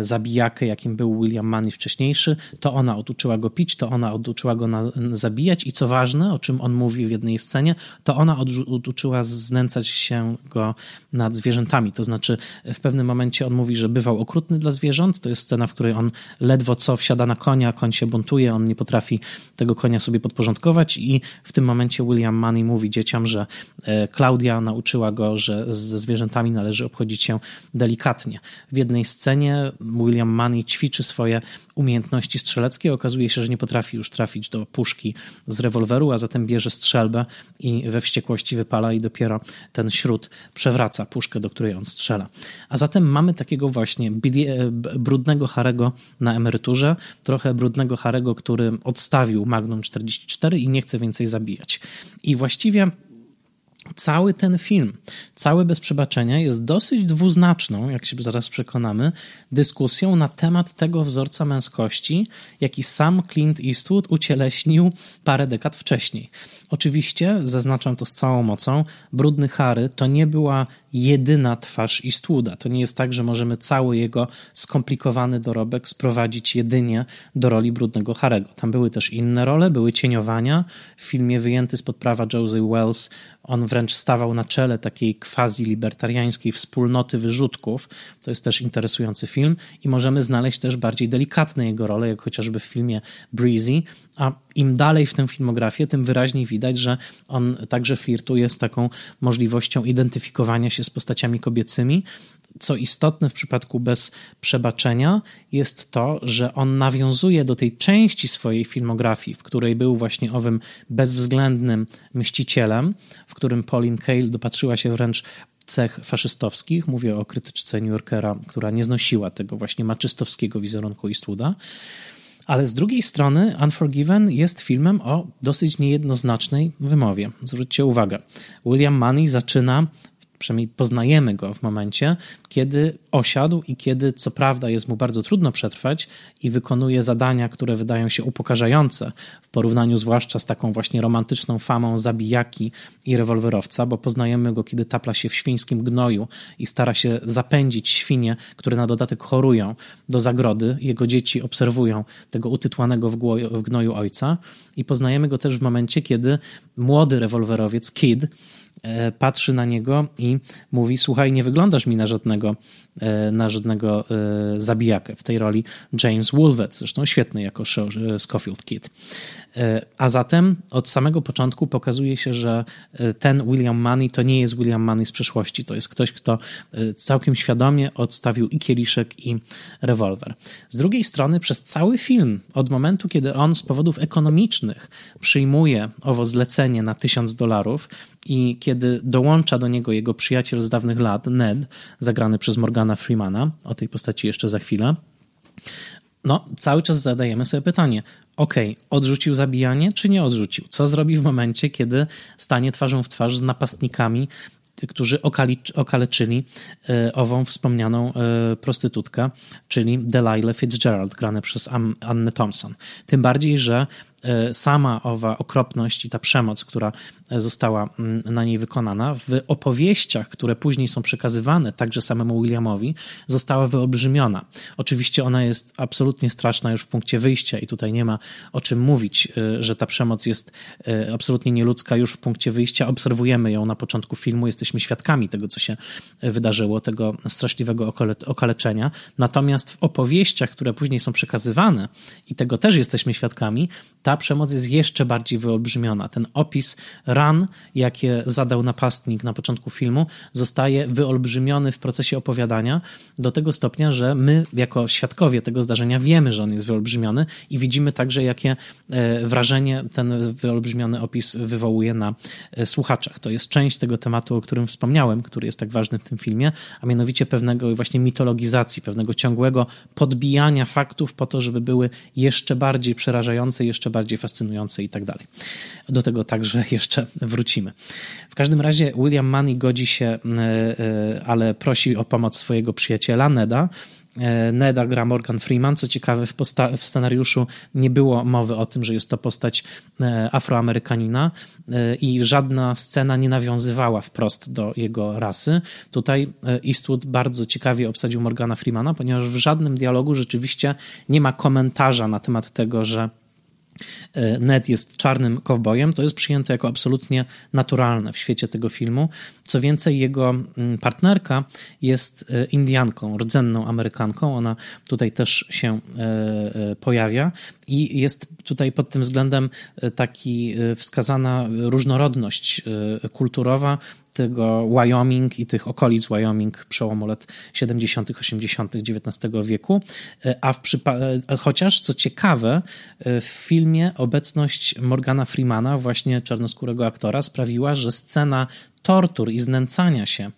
zabijakę, jakim był William Money wcześniejszy. To ona oduczyła go pić, to ona oduczyła go na, zabijać i co ważne, o czym on mówi w jednej scenie, to ona oduczyła znęcać się go nad zwierzętami. To znaczy w pewnym momencie on mówi, że bywał okrutny dla zwierząt. To jest scena, w której on ledwo co wsiada na konia, koń się buntuje, on nie potrafi tego konia sobie podporządkować i w tym momencie William Money mówi dzieciom, że e, Klaudia nauczyła go, że ze zwierzętami należy obchodzić się delikatnie. W jednej scenie William Money ćwiczy swoje umiejętności strzeleckie. Okazuje się, że nie potrafi już trafić do puszki z rewolweru, a zatem bierze strzelbę i we wściekłości wypala i dopiero ten śród przewraca puszkę, do której on strzela. A zatem mamy takiego właśnie e, brudnego Harego na emeryturze, trochę brudnego Harego, który odstawił Magnum 44 i nie chce więcej zabijać. I właściwie cały ten film, całe bez przebaczenia jest dosyć dwuznaczną, jak się zaraz przekonamy, dyskusją na temat tego wzorca męskości, jaki sam Clint Eastwood ucieleśnił parę dekad wcześniej. Oczywiście, zaznaczam to z całą mocą, Brudny Harry to nie była jedyna twarz Eastwooda. To nie jest tak, że możemy cały jego skomplikowany dorobek sprowadzić jedynie do roli Brudnego Harego. Tam były też inne role, były cieniowania. W filmie wyjęty spod prawa Josie Wells on wręcz stawał na czele takiej quasi-libertariańskiej wspólnoty wyrzutków. To jest też interesujący film i możemy znaleźć też bardziej delikatne jego role, jak chociażby w filmie Breezy, a im dalej w tę filmografię, tym wyraźniej widać, że on także flirtuje z taką możliwością identyfikowania się z postaciami kobiecymi. Co istotne w przypadku bez przebaczenia jest to, że on nawiązuje do tej części swojej filmografii, w której był właśnie owym bezwzględnym mścicielem, w którym Pauline Kael dopatrzyła się wręcz cech faszystowskich. Mówię o krytyczce New Yorkera, która nie znosiła tego właśnie maczystowskiego wizerunku Eastwooda. Ale z drugiej strony Unforgiven jest filmem o dosyć niejednoznacznej wymowie. Zwróćcie uwagę, William Money zaczyna przynajmniej poznajemy go w momencie, kiedy osiadł i kiedy, co prawda, jest mu bardzo trudno przetrwać i wykonuje zadania, które wydają się upokarzające w porównaniu zwłaszcza z taką właśnie romantyczną famą zabijaki i rewolwerowca, bo poznajemy go, kiedy tapla się w świńskim gnoju i stara się zapędzić świnie, które na dodatek chorują do zagrody. Jego dzieci obserwują tego utytłanego w, gnoju ojca i poznajemy go też w momencie, kiedy młody rewolwerowiec Kid patrzy na niego i mówi: Słuchaj, nie wyglądasz mi na żadnego, e, na żadnego e, zabijakę. W tej roli James Woolvet, zresztą świetny jako Scofield Kid. A zatem od samego początku pokazuje się, że ten William Money to nie jest William Money z przeszłości. To jest ktoś, kto całkiem świadomie odstawił i kieliszek, i rewolwer. Z drugiej strony, przez cały film, od momentu, kiedy on z powodów ekonomicznych przyjmuje owo zlecenie na tysiąc dolarów i kiedy dołącza do niego jego przyjaciel z dawnych lat, Ned, zagrany przez Morgana Freemana, o tej postaci jeszcze za chwilę, no, cały czas zadajemy sobie pytanie: ok, odrzucił zabijanie, czy nie odrzucił? Co zrobi w momencie, kiedy stanie twarzą w twarz z napastnikami, którzy okaleczyli e, ową wspomnianą e, prostytutkę, czyli Delilah Fitzgerald, grane przez Annę Thompson. Tym bardziej, że sama owa okropność i ta przemoc, która została mm, na niej wykonana, w opowieściach, które później są przekazywane także samemu Williamowi, została wyolbrzymiona. Oczywiście ona jest absolutnie straszna już w punkcie wyjścia i tutaj nie ma o czym mówić, że ta przemoc jest absolutnie nieludzka już w punkcie wyjścia. Obserwujemy ją na początku filmu, jesteśmy świadkami tego, co się wydarzyło, tego straszliwego okaleczenia. Natomiast w opowieściach, które później są przekazywane, i tego też jesteśmy świadkami, ta przemoc jest jeszcze bardziej wyolbrzymiona. Ten opis ran, jakie zadał napastnik na początku filmu, zostaje wyolbrzymiony w procesie opowiadania do tego stopnia, że my, jako świadkowie tego zdarzenia, wiemy, że on jest wyolbrzymiony i widzimy także, jakie e, wrażenie ten wyolbrzymiony opis wywołuje na e, słuchaczach. To jest część tego tematu, o którym wspomniałem, który jest tak ważny w tym filmie, a mianowicie pewnego właśnie mitologizacji, pewnego ciągłego podbijania faktów po to, żeby były jeszcze bardziej przerażające, jeszcze bardziej fascynujące i tak dalej. Do tego także *laughs* jeszcze wrócimy. W każdym razie William Money godzi się, e, e, ale prosi o pomoc swojego przyjaciela Neda, E, Neda gra Morgan Freeman. Co ciekawe, w, w, scenariuszu nie było mowy o tym, że jest to postać Afroamerykanina i żadna scena nie nawiązywała wprost do jego rasy. Tutaj Eastwood bardzo ciekawie obsadził Morgana Freemana, ponieważ w żadnym dialogu rzeczywiście nie ma komentarza na temat tego, że Ned jest czarnym kowbojem, to jest przyjęte jako absolutnie naturalne w świecie tego filmu. Co więcej, jego mm, partnerka jest e, Indianką, rdzenną Amerykanką. Ona tutaj też się e, pojawia i jest tutaj pod tym względem taki wskazana różnorodność kulturowa tego Wyoming i tych okolic Wyoming przełomu lat 70., 80. XIX wieku. A w przypa- chociaż, co ciekawe, w filmie obecność Morgana Freemana, właśnie czarnoskórego aktora, sprawiła, że scena tortur i znęcania się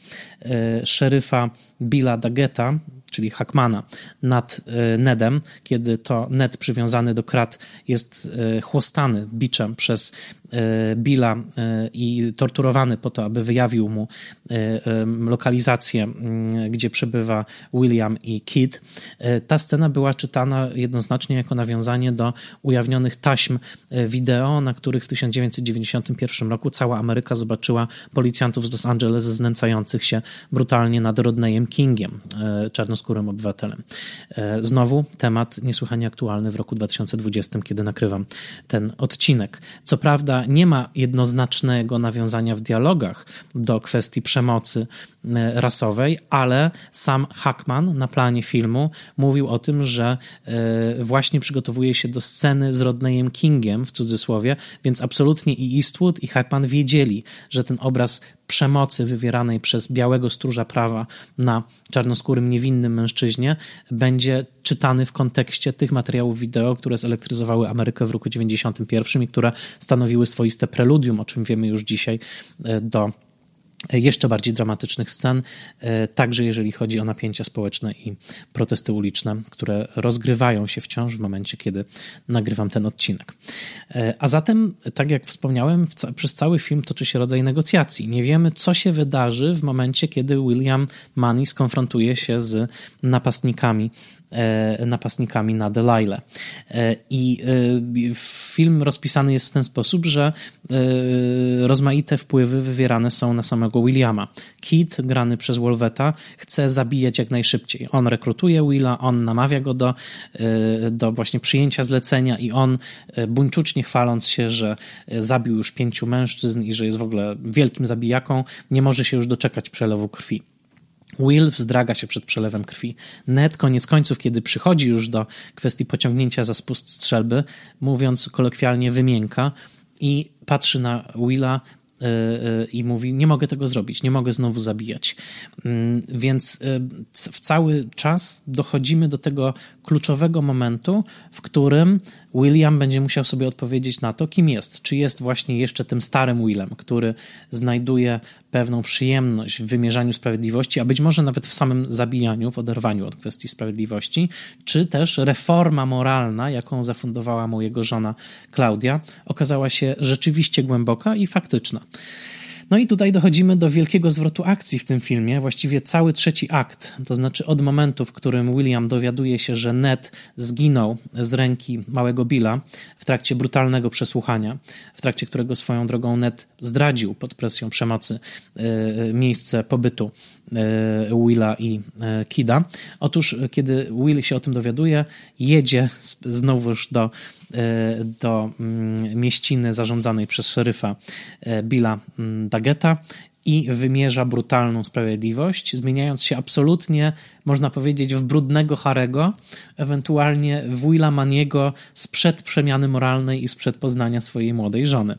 e, szeryfa Billa Daggeta, czyli Hackmana, nad e, Nedem, kiedy to Ned przywiązany do krat jest e, chłostany biczem przez Billa i torturowany po to, aby wyjawił mu lokalizację, gdzie przebywa William i Kid. Ta scena była czytana jednoznacznie jako nawiązanie do ujawnionych taśm wideo, na których w 1991 roku cała Ameryka zobaczyła policjantów z Los Angeles znęcających się brutalnie nad Rodneyem Kingiem, e, czarnoskórym obywatelem. E, znowu temat niesłychanie aktualny w roku 2020, kiedy nakrywam ten odcinek. Co prawda nie ma jednoznacznego nawiązania w dialogach do kwestii przemocy e, rasowej, ale sam Hackman na planie filmu mówił o tym, że właśnie przygotowuje się do sceny z Rodneyem Kingiem, w cudzysłowie, więc absolutnie i Eastwood i Hackman wiedzieli, że ten obraz przemocy wywieranej przez białego stróża prawa na czarnoskórym, niewinnym mężczyźnie będzie czytany w kontekście tych materiałów wideo, które zelektryzowały Amerykę w roku 91 i które stanowiły swoiste preludium, o czym wiemy już dzisiaj, e, do jeszcze bardziej dramatycznych scen, e, także jeżeli chodzi o napięcia społeczne i protesty uliczne, które rozgrywają się wciąż w momencie, kiedy nagrywam ten odcinek. E, a zatem, tak jak wspomniałem, przez cały film toczy się rodzaj negocjacji. Nie wiemy, co się wydarzy w momencie, kiedy William Money skonfrontuje się z napastnikami napastnikami na Delilah. E, I e, film rozpisany jest w ten sposób, że rozmaite wpływy wywierane są na samego Williama. Kit, grany przez Wolveta, chce zabijać jak najszybciej. On rekrutuje Willa, on namawia go do, do właśnie przyjęcia zlecenia i on buńczucznie chwaląc się, że zabił już pięciu mężczyzn i że jest w ogóle wielkim zabijaką, nie może się już doczekać przelewu krwi. Will wzdraga się przed przelewem krwi. Ned koniec końców, kiedy przychodzi już do kwestii pociągnięcia za spust strzelby, mówiąc kolokwialnie, wymięka i patrzy na Willa E, e, i mówi: Nie mogę tego zrobić, nie mogę znowu zabijać. Mm, więc e, w cały czas dochodzimy do tego kluczowego momentu, w którym William będzie musiał sobie odpowiedzieć na to, kim jest. Czy jest właśnie jeszcze tym starym Willem, który znajduje pewną przyjemność w wymierzaniu sprawiedliwości, a być może nawet w samym zabijaniu, w oderwaniu od kwestii sprawiedliwości, czy też reforma moralna, jaką zafundowała mu jego żona Klaudia, okazała się rzeczywiście głęboka i faktyczna. No i tutaj dochodzimy do wielkiego zwrotu akcji w tym filmie, właściwie cały trzeci akt, to znaczy od momentu, w którym William dowiaduje się, że Ned zginął z ręki małego Billa w trakcie brutalnego przesłuchania, w trakcie którego swoją drogą Ned zdradził pod presją przemocy e, miejsce pobytu e, Willa i e, Kida. Otóż, kiedy Will się o tym dowiaduje, jedzie znowuż do, do mm, mieściny zarządzanej przez szeryfa Billa mm, Dageta i wymierza brutalną sprawiedliwość, zmieniając się absolutnie, można powiedzieć, w brudnego Harego, ewentualnie w Willa Maniego sprzed przemiany moralnej i sprzed poznania swojej młodej żony.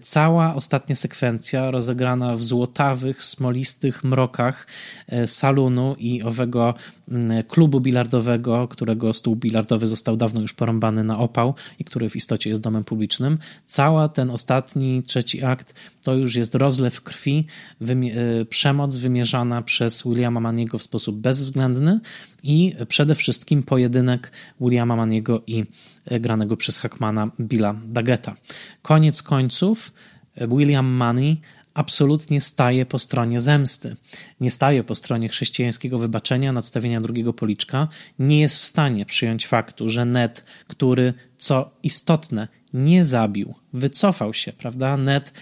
Cała ostatnia sekwencja rozegrana w złotawych, smolistych mrokach e, salonu i owego mm, klubu bilardowego, którego stół bilardowy został dawno już porąbany na opał i który w istocie jest domem publicznym. Cała ten ostatni, trzeci akt to już jest rozlew krwi, wymie- przemoc wymierzana przez Williama Maniego w sposób bezwzględny i przede wszystkim pojedynek Williama Maniego i e, granego przez Hackmana Billa Dageta. Koniec końców e, William Money absolutnie staje po stronie zemsty. Nie staje po stronie chrześcijańskiego wybaczenia, nadstawienia drugiego policzka. Nie jest w stanie przyjąć faktu, że Ned, który, co istotne, nie zabił, wycofał się, prawda? Ned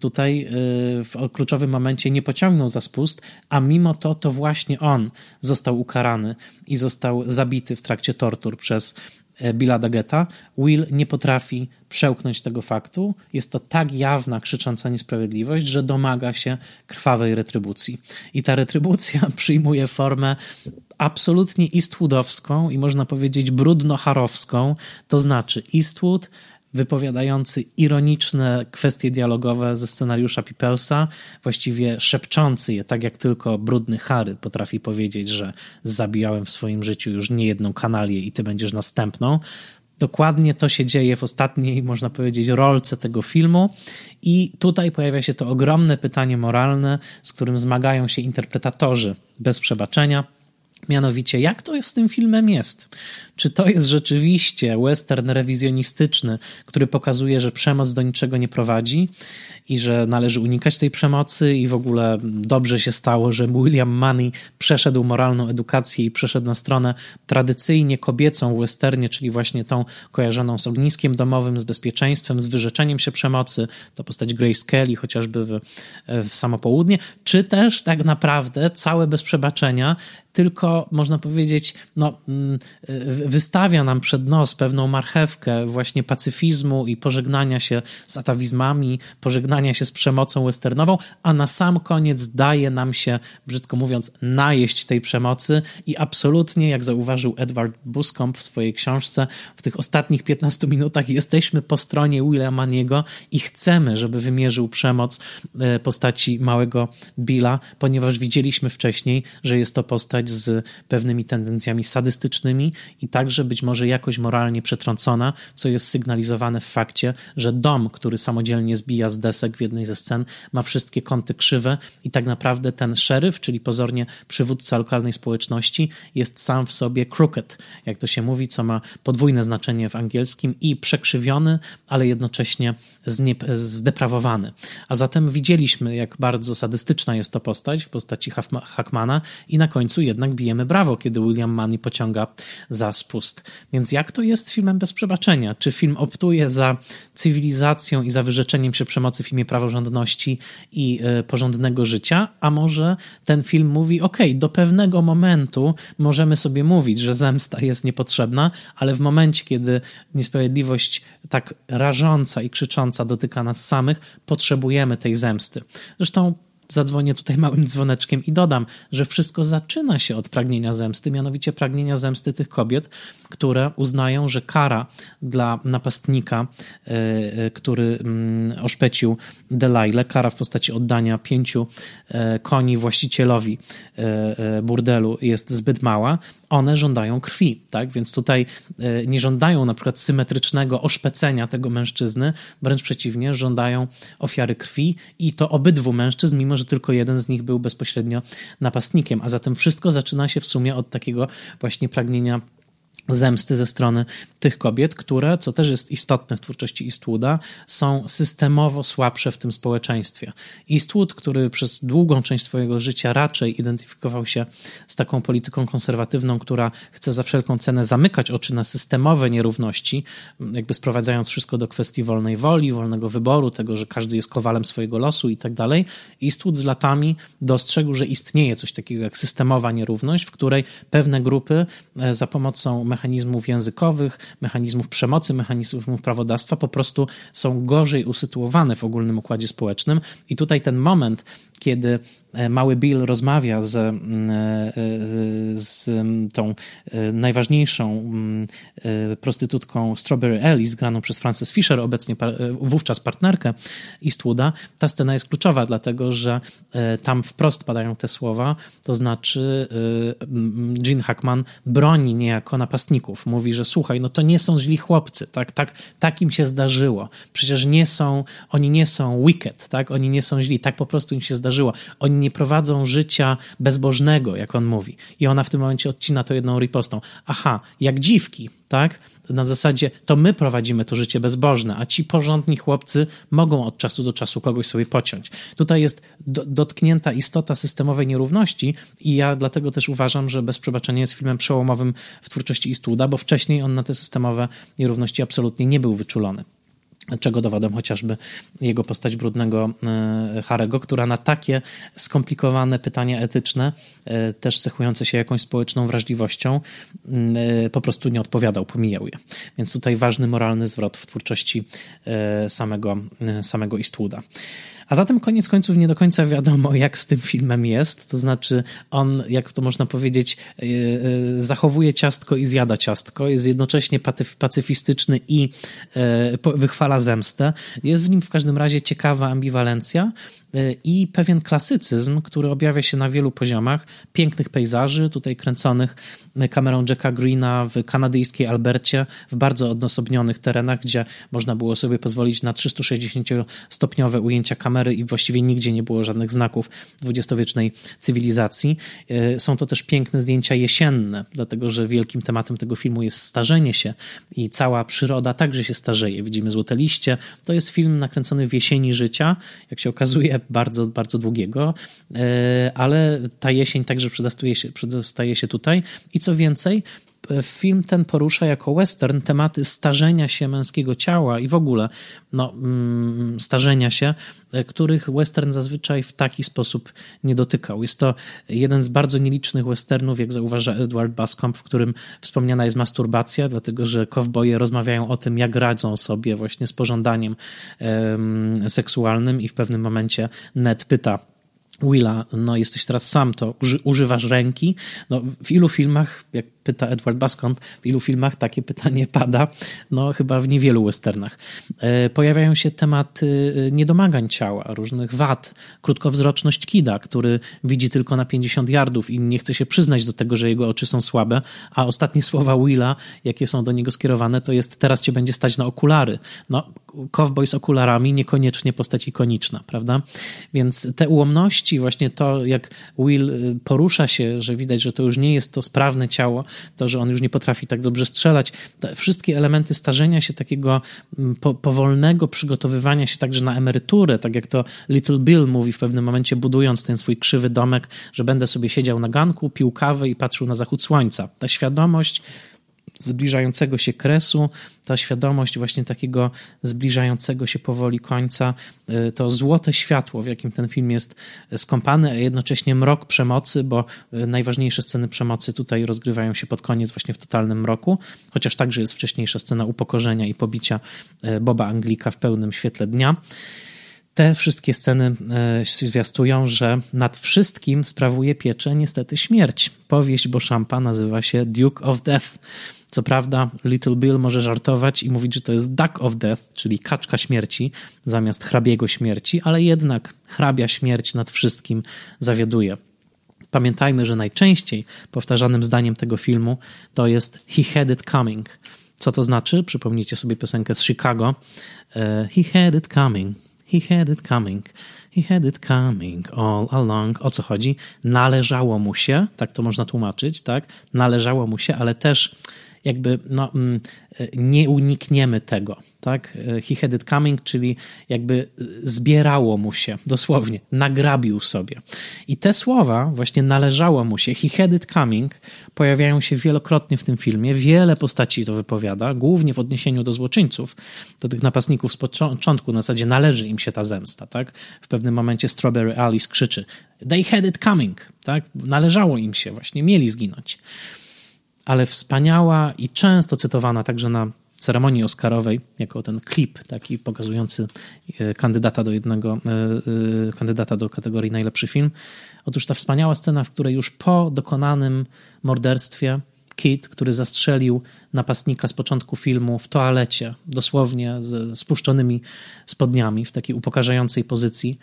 tutaj y, w kluczowym momencie nie pociągnął za spust, a mimo to to właśnie on został ukarany i został zabity w trakcie tortur przez e, Billa Dageta. Will nie potrafi przełknąć tego faktu. Jest to tak jawna, krzycząca niesprawiedliwość, że domaga się krwawej retrybucji. I ta retrybucja *laughs* przyjmuje formę absolutnie Eastwoodowską i można powiedzieć brudno-harowską, to znaczy Eastwood wypowiadający ironiczne kwestie dialogowe ze scenariusza Peoplesa, właściwie szepczący je, tak jak tylko brudny Harry potrafi powiedzieć, że zabijałem w swoim życiu już niejedną kanalię i ty będziesz następną. Dokładnie to się dzieje w ostatniej, można powiedzieć, rolce tego filmu, i tutaj pojawia się to ogromne pytanie moralne, z którym zmagają się interpretatorzy bez przebaczenia. Mianowicie, jak to z tym filmem jest? Czy to jest rzeczywiście western rewizjonistyczny, który pokazuje, że przemoc do niczego nie prowadzi i że należy unikać tej przemocy i w ogóle dobrze się stało, że William Money przeszedł moralną edukację i przeszedł na stronę tradycyjnie kobiecą w westernie, czyli właśnie tą kojarzoną z ogniskiem domowym, z bezpieczeństwem, z wyrzeczeniem się przemocy, to postać Grace Kelly chociażby w, w samo południe, czy też tak naprawdę całe bez przebaczenia tylko można powiedzieć, no, mm, wystawia nam przed nos pewną marchewkę właśnie pacyfizmu i pożegnania się z atawizmami, pożegnania się z przemocą westernową, a na sam koniec daje nam się, brzydko mówiąc, najeść tej przemocy i absolutnie, jak zauważył Edward Buscombe w swojej książce, w tych ostatnich 15 minutach jesteśmy po stronie Willama Niego i chcemy, żeby wymierzył przemoc e, postaci małego Billa, ponieważ widzieliśmy wcześniej, że jest to postać z pewnymi tendencjami sadystycznymi i także być może jakoś moralnie przetrącona, co jest sygnalizowane w fakcie, że dom, który samodzielnie zbija z desek w jednej ze scen, ma wszystkie kąty krzywe i tak naprawdę ten szeryf, czyli pozornie przywódca lokalnej społeczności, jest sam w sobie crooked, jak to się mówi, co ma podwójne znaczenie w angielskim i przekrzywiony, ale jednocześnie zdeprawowany. A zatem widzieliśmy, jak bardzo sadystyczna jest to postać w postaci Hackmana i na końcu jednak bijemy brawo, kiedy William Money pociąga za spust. Więc jak to jest filmem bez przebaczenia? Czy film optuje za cywilizacją i za wyrzeczeniem się przemocy w imię praworządności i y, porządnego życia? A może ten film mówi, ok, do pewnego momentu możemy sobie mówić, że zemsta jest niepotrzebna, ale w momencie, kiedy niesprawiedliwość tak rażąca i krzycząca dotyka nas samych, potrzebujemy tej zemsty. Zresztą Zadzwonię tutaj małym dzwoneczkiem i dodam, że wszystko zaczyna się od pragnienia zemsty, mianowicie pragnienia zemsty tych kobiet, które uznają, że kara dla napastnika, e, e, który mm, oszpecił Delilah, kara w postaci oddania pięciu e, koni właścicielowi burdelu jest zbyt mała, one żądają krwi, tak? Więc tutaj e, nie żądają na przykład symetrycznego oszpecenia tego mężczyzny, wręcz przeciwnie, żądają ofiary krwi i to obydwu mężczyzn, mimo że tylko jeden z nich był bezpośrednio napastnikiem. A zatem wszystko zaczyna się w sumie od takiego właśnie pragnienia zemsty ze strony tych kobiet, które, co też jest istotne w twórczości Eastwooda, są systemowo słabsze w tym społeczeństwie. Eastwood, który przez długą część swojego życia raczej identyfikował się z taką polityką konserwatywną, która chce za wszelką cenę zamykać oczy na systemowe nierówności, jakby sprowadzając wszystko do kwestii wolnej woli, wolnego wyboru, tego, że każdy jest kowalem swojego losu i tak dalej. Eastwood z latami dostrzegł, że istnieje coś takiego jak systemowa nierówność, w której pewne grupy e, za pomocą mechanizmów językowych, mechanizmów przemocy, mechanizmów prawodawstwa po prostu są gorzej usytuowane w ogólnym układzie społecznym. I tutaj ten moment, kiedy e, mały Bill rozmawia z, mm, e, z tą e, najważniejszą mm, prostytutką Strawberry Alice, graną przez Frances Fisher, obecnie wówczas partnerkę Eastwooda, ta scena jest kluczowa, dlatego że tam wprost padają te słowa, to znaczy Gene Hackman broni niejako napastników. Mówi, że słuchaj, no to nie są źli chłopcy, tak, tak, tak im się zdarzyło. Przecież nie są, oni nie są wicked, tak, oni nie są źli, tak po prostu im się zdarzyło. Oni nie prowadzą życia bezbożnego, jak on mówi. I ona w tym momencie odcina to jedną ripostą. Aha, jak dziwki, tak? Na zasadzie to my prowadzimy to życie bezbożne, a ci porządni chłopcy mogą od czasu do czasu kogoś sobie pociąć. Tutaj jest do, dotknięta istota systemowej nierówności i ja dlatego też uważam, że Bez Przebaczenia jest filmem przełomowym w twórczości Eastwooda, bo wcześniej on na te systemowe nierówności absolutnie nie był wyczulony czego dowodem chociażby jego postać brudnego e, Harego, która na takie skomplikowane pytania etyczne, e, też cechujące się jakąś społeczną wrażliwością, e, po prostu nie odpowiadał, pomijał je. Więc tutaj ważny moralny zwrot w twórczości samego, samego Eastwooda. A zatem koniec końców nie do końca wiadomo, jak z tym filmem jest. To znaczy, on, jak to można powiedzieć, e, e, zachowuje ciastko i zjada ciastko. Jest jednocześnie pacyfistyczny i e, wychwala zemstę. Jest w nim w każdym razie ciekawa ambiwalencja i pewien klasycyzm, który objawia się na wielu poziomach. Pięknych pejzaży, tutaj kręconych kamerą Jacka Greena w kanadyjskiej Albercie, w bardzo odosobnionych terenach, gdzie można było sobie pozwolić na 360-stopniowe ujęcia kamery i właściwie nigdzie nie było żadnych znaków dwudziestowiecznej cywilizacji. E, są to też piękne zdjęcia jesienne, dlatego że wielkim tematem tego filmu jest starzenie się i cała przyroda także się starzeje. Widzimy złote liście. To jest film nakręcony w jesieni życia, jak się okazuje, bardzo, bardzo długiego, e, ale ta jesień także przedostaje się, przedostaje się tutaj i co więcej, film ten porusza jako western tematy starzenia się męskiego ciała i w ogóle no, mm, starzenia się, e, których western zazwyczaj w taki sposób nie dotykał. Jest to jeden z bardzo nielicznych westernów, jak zauważa Edward Bascomb, w którym wspomniana jest masturbacja, dlatego że kowboje rozmawiają o tym, jak radzą sobie właśnie z pożądaniem seksualnym i w pewnym momencie Ned pyta Willa, no jesteś teraz sam, to używasz ręki. No, w ilu filmach, jak pyta Edward Bascomb, w ilu filmach takie pytanie *laughs* pada? No chyba w niewielu westernach. E, pojawiają się tematy e, niedomagań ciała, różnych wad, krótkowzroczność Kida, który widzi tylko na 50 yardów i nie chce się przyznać do tego, że jego oczy są słabe, a ostatnie *laughs* słowa Willa, jakie są do niego skierowane, to jest teraz cię będzie stać na okulary. No, cowboy z okularami niekoniecznie postać ikoniczna, prawda? Więc te ułomności, właśnie to, jak Will y, porusza się, że widać, że to już nie jest to sprawne ciało, to, że on już nie potrafi tak dobrze strzelać, te wszystkie elementy starzenia się, takiego mm, po, powolnego przygotowywania się także na emeryturę, tak jak to Little Bill mówi w pewnym momencie, budując ten swój krzywy domek, że będę sobie siedział na ganku, pił kawę i patrzył na zachód słońca. Ta świadomość zbliżającego się kresu, ta świadomość właśnie takiego zbliżającego się powoli końca, y, to złote światło, w jakim ten film jest skąpany, a jednocześnie mrok przemocy, bo y, najważniejsze sceny przemocy tutaj rozgrywają się pod koniec właśnie w totalnym mroku, chociaż także jest wcześniejsza scena upokorzenia i pobicia y, Boba Anglika w pełnym świetle dnia. Te wszystkie sceny zwiastują, że nad wszystkim sprawuje pieczę niestety śmierć. Powieść Beauchampa nazywa się Duke of Death. Co prawda, Little Bill może żartować i mówić, że to jest Duck of Death, czyli kaczka śmierci, zamiast hrabiego śmierci, ale jednak hrabia śmierć nad wszystkim zawiaduje. Pamiętajmy, że najczęściej powtarzanym zdaniem tego filmu to jest He had it coming. Co to znaczy? Przypomnijcie sobie piosenkę z Chicago. E, he had it coming. He had it coming. He had it coming all along. O co chodzi? Należało mu się, tak to można tłumaczyć, tak? Należało mu się, ale też jakby no, mm, nie unikniemy tego, tak? He had it coming, czyli jakby zbierało mu się, *laughs* dosłownie, nagrabił sobie. I te słowa właśnie należało mu się, he had it coming, pojawiają się wielokrotnie w tym filmie, wiele postaci to wypowiada, głównie w odniesieniu do złoczyńców, do tych napastników z początku, na zasadzie należy im się ta zemsta, tak? W pewnym momencie Strawberry Alice krzyczy, they had it coming, tak? Należało im się, właśnie mieli zginąć ale wspaniała i często cytowana także na ceremonii Oscarowej, jako ten klip taki pokazujący e, kandydata do jednego, e, e, kandydata do kategorii najlepszy film. Otóż ta wspaniała scena, w której już po dokonanym morderstwie Kit, który zastrzelił napastnika z początku filmu w toalecie, dosłownie z spuszczonymi spodniami, w takiej upokarzającej pozycji,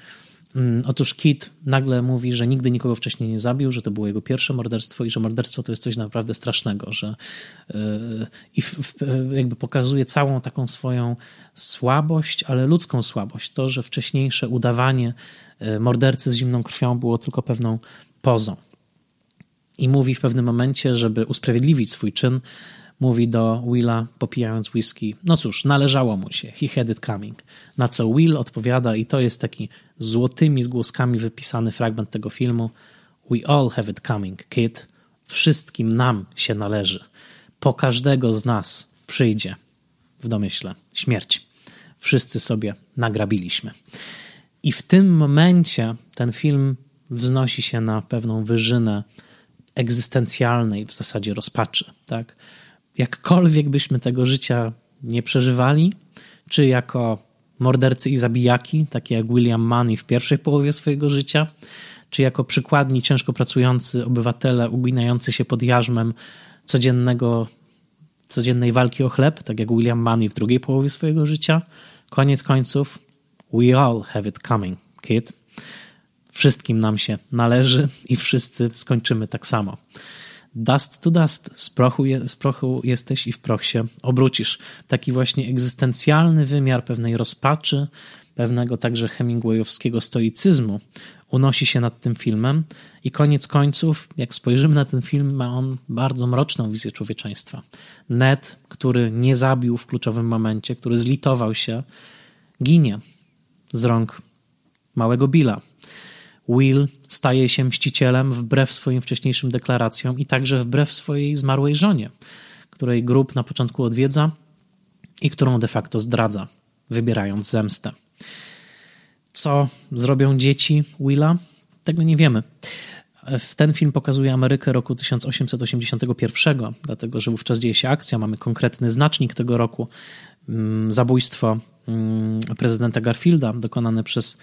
otóż Kit nagle mówi, że nigdy nikogo wcześniej nie zabił, że to było jego pierwsze morderstwo i że morderstwo to jest coś naprawdę strasznego, że yy, i w, w, jakby pokazuje całą taką swoją słabość, ale ludzką słabość. To, że wcześniejsze udawanie yy, mordercy z zimną krwią było tylko pewną pozą. I mówi w pewnym momencie, żeby usprawiedliwić swój czyn, mówi do Willa, popijając whisky, no cóż, należało mu się, he had it coming. Na co Will odpowiada i to jest taki złotymi zgłoskami wypisany fragment tego filmu, we all have it coming, kid. Wszystkim nam się należy. Po każdego z nas przyjdzie, w domyśle, śmierć. Wszyscy sobie nagrabiliśmy. I w tym momencie ten film wznosi się na pewną wyżynę egzystencjalnej w zasadzie rozpaczy, tak? jakkolwiek byśmy tego życia nie przeżywali, czy jako mordercy i zabijaki, takie jak William Money w pierwszej połowie swojego życia, czy jako przykładni, ciężko pracujący obywatele uginający się pod jarzmem codziennego, codziennej walki o chleb, tak jak William Money w drugiej połowie swojego życia. Koniec końców, we all have it coming, kid. Wszystkim nam się należy i wszyscy skończymy tak samo. Dust to dust, z prochu, je, z prochu jesteś i w proch się obrócisz. Taki właśnie egzystencjalny wymiar pewnej rozpaczy, pewnego także Hemingwayowskiego stoicyzmu unosi się nad tym filmem i koniec końców, jak spojrzymy na ten film, ma on bardzo mroczną wizję człowieczeństwa. Ned, który nie zabił w kluczowym momencie, który zlitował się, ginie z rąk małego Billa. Will staje się mścicielem wbrew swoim wcześniejszym deklaracjom i także wbrew swojej zmarłej żonie, której grób na początku odwiedza i którą de facto zdradza, wybierając zemstę. Co zrobią dzieci Willa? Tego nie wiemy. Ten film pokazuje Amerykę roku 1881, dlatego że wówczas dzieje się akcja, mamy konkretny znacznik tego roku. Mm, zabójstwo mm, prezydenta Garfielda dokonane przez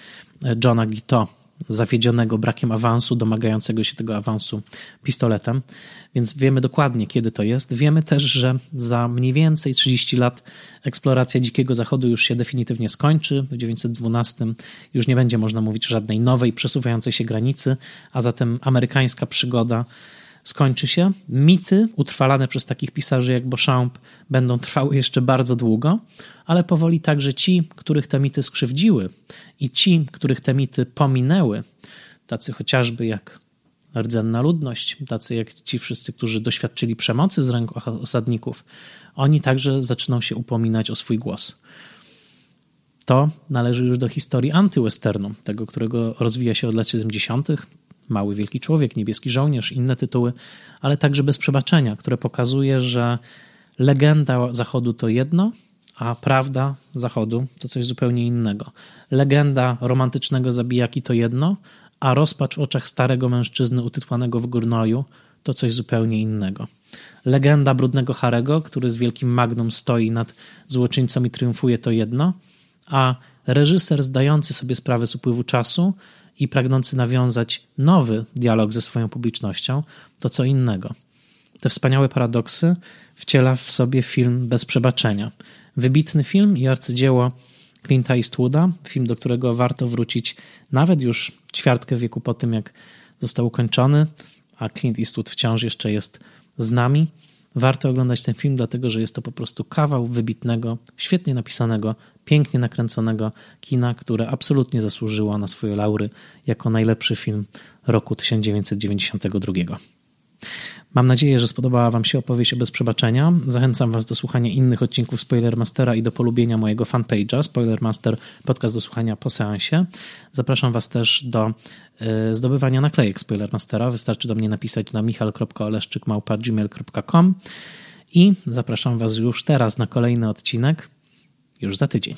Johna Guiteau zawiedzionego brakiem awansu, domagającego się tego awansu pistoletem, więc wiemy dokładnie, kiedy to jest. Wiemy też, że za mniej więcej 30 lat eksploracja Dzikiego Zachodu już się definitywnie skończy. W 1912 już nie będzie można mówić żadnej nowej, przesuwającej się granicy, a zatem amerykańska przygoda skończy się. Mity utrwalane przez takich pisarzy jak Beauchamp będą trwały jeszcze bardzo długo, ale powoli także ci, których te mity skrzywdziły i ci, których te mity pominęły, tacy chociażby jak rdzenna ludność, tacy jak ci wszyscy, którzy doświadczyli przemocy z ręk osadników, oni także zaczną się upominać o swój głos. To należy już do historii antywesternu, tego, którego rozwija się od lat 70., Mały Wielki Człowiek, Niebieski Żołnierz, inne tytuły, ale także Bez Przebaczenia, które pokazuje, że legenda Zachodu to jedno, a prawda Zachodu to coś zupełnie innego. Legenda romantycznego zabijaki to jedno, a rozpacz w oczach starego mężczyzny utytłanego w górnoju to coś zupełnie innego. Legenda brudnego Harego, który z wielkim magnum stoi nad złoczyńcą i triumfuje to jedno, a reżyser zdający sobie sprawę z upływu czasu i pragnący nawiązać nowy dialog ze swoją publicznością, to co innego. Te wspaniałe paradoksy wciela w sobie film bez przebaczenia. Wybitny film i arcydzieło Clint'a Eastwooda, film, do którego warto wrócić nawet już ćwiartkę wieku po tym, jak został ukończony, a Clint Eastwood wciąż jeszcze jest z nami. Warto oglądać ten film, dlatego że jest to po prostu kawał wybitnego, świetnie napisanego, pięknie nakręconego kina, które absolutnie zasłużyło na swoje laury jako najlepszy film roku 1992. Mam nadzieję, że spodobała Wam się opowieść o Bez Przebaczenia. Zachęcam Was do słuchania innych odcinków Spoilermastera i do polubienia mojego fanpage'a Spoilermaster, podcast do słuchania po seansie. Zapraszam Was też do y, zdobywania naklejek Spoilermastera. Wystarczy do mnie napisać na michal.oleszczykmałpa.gmail.com i zapraszam Was już teraz na kolejny odcinek, już za tydzień.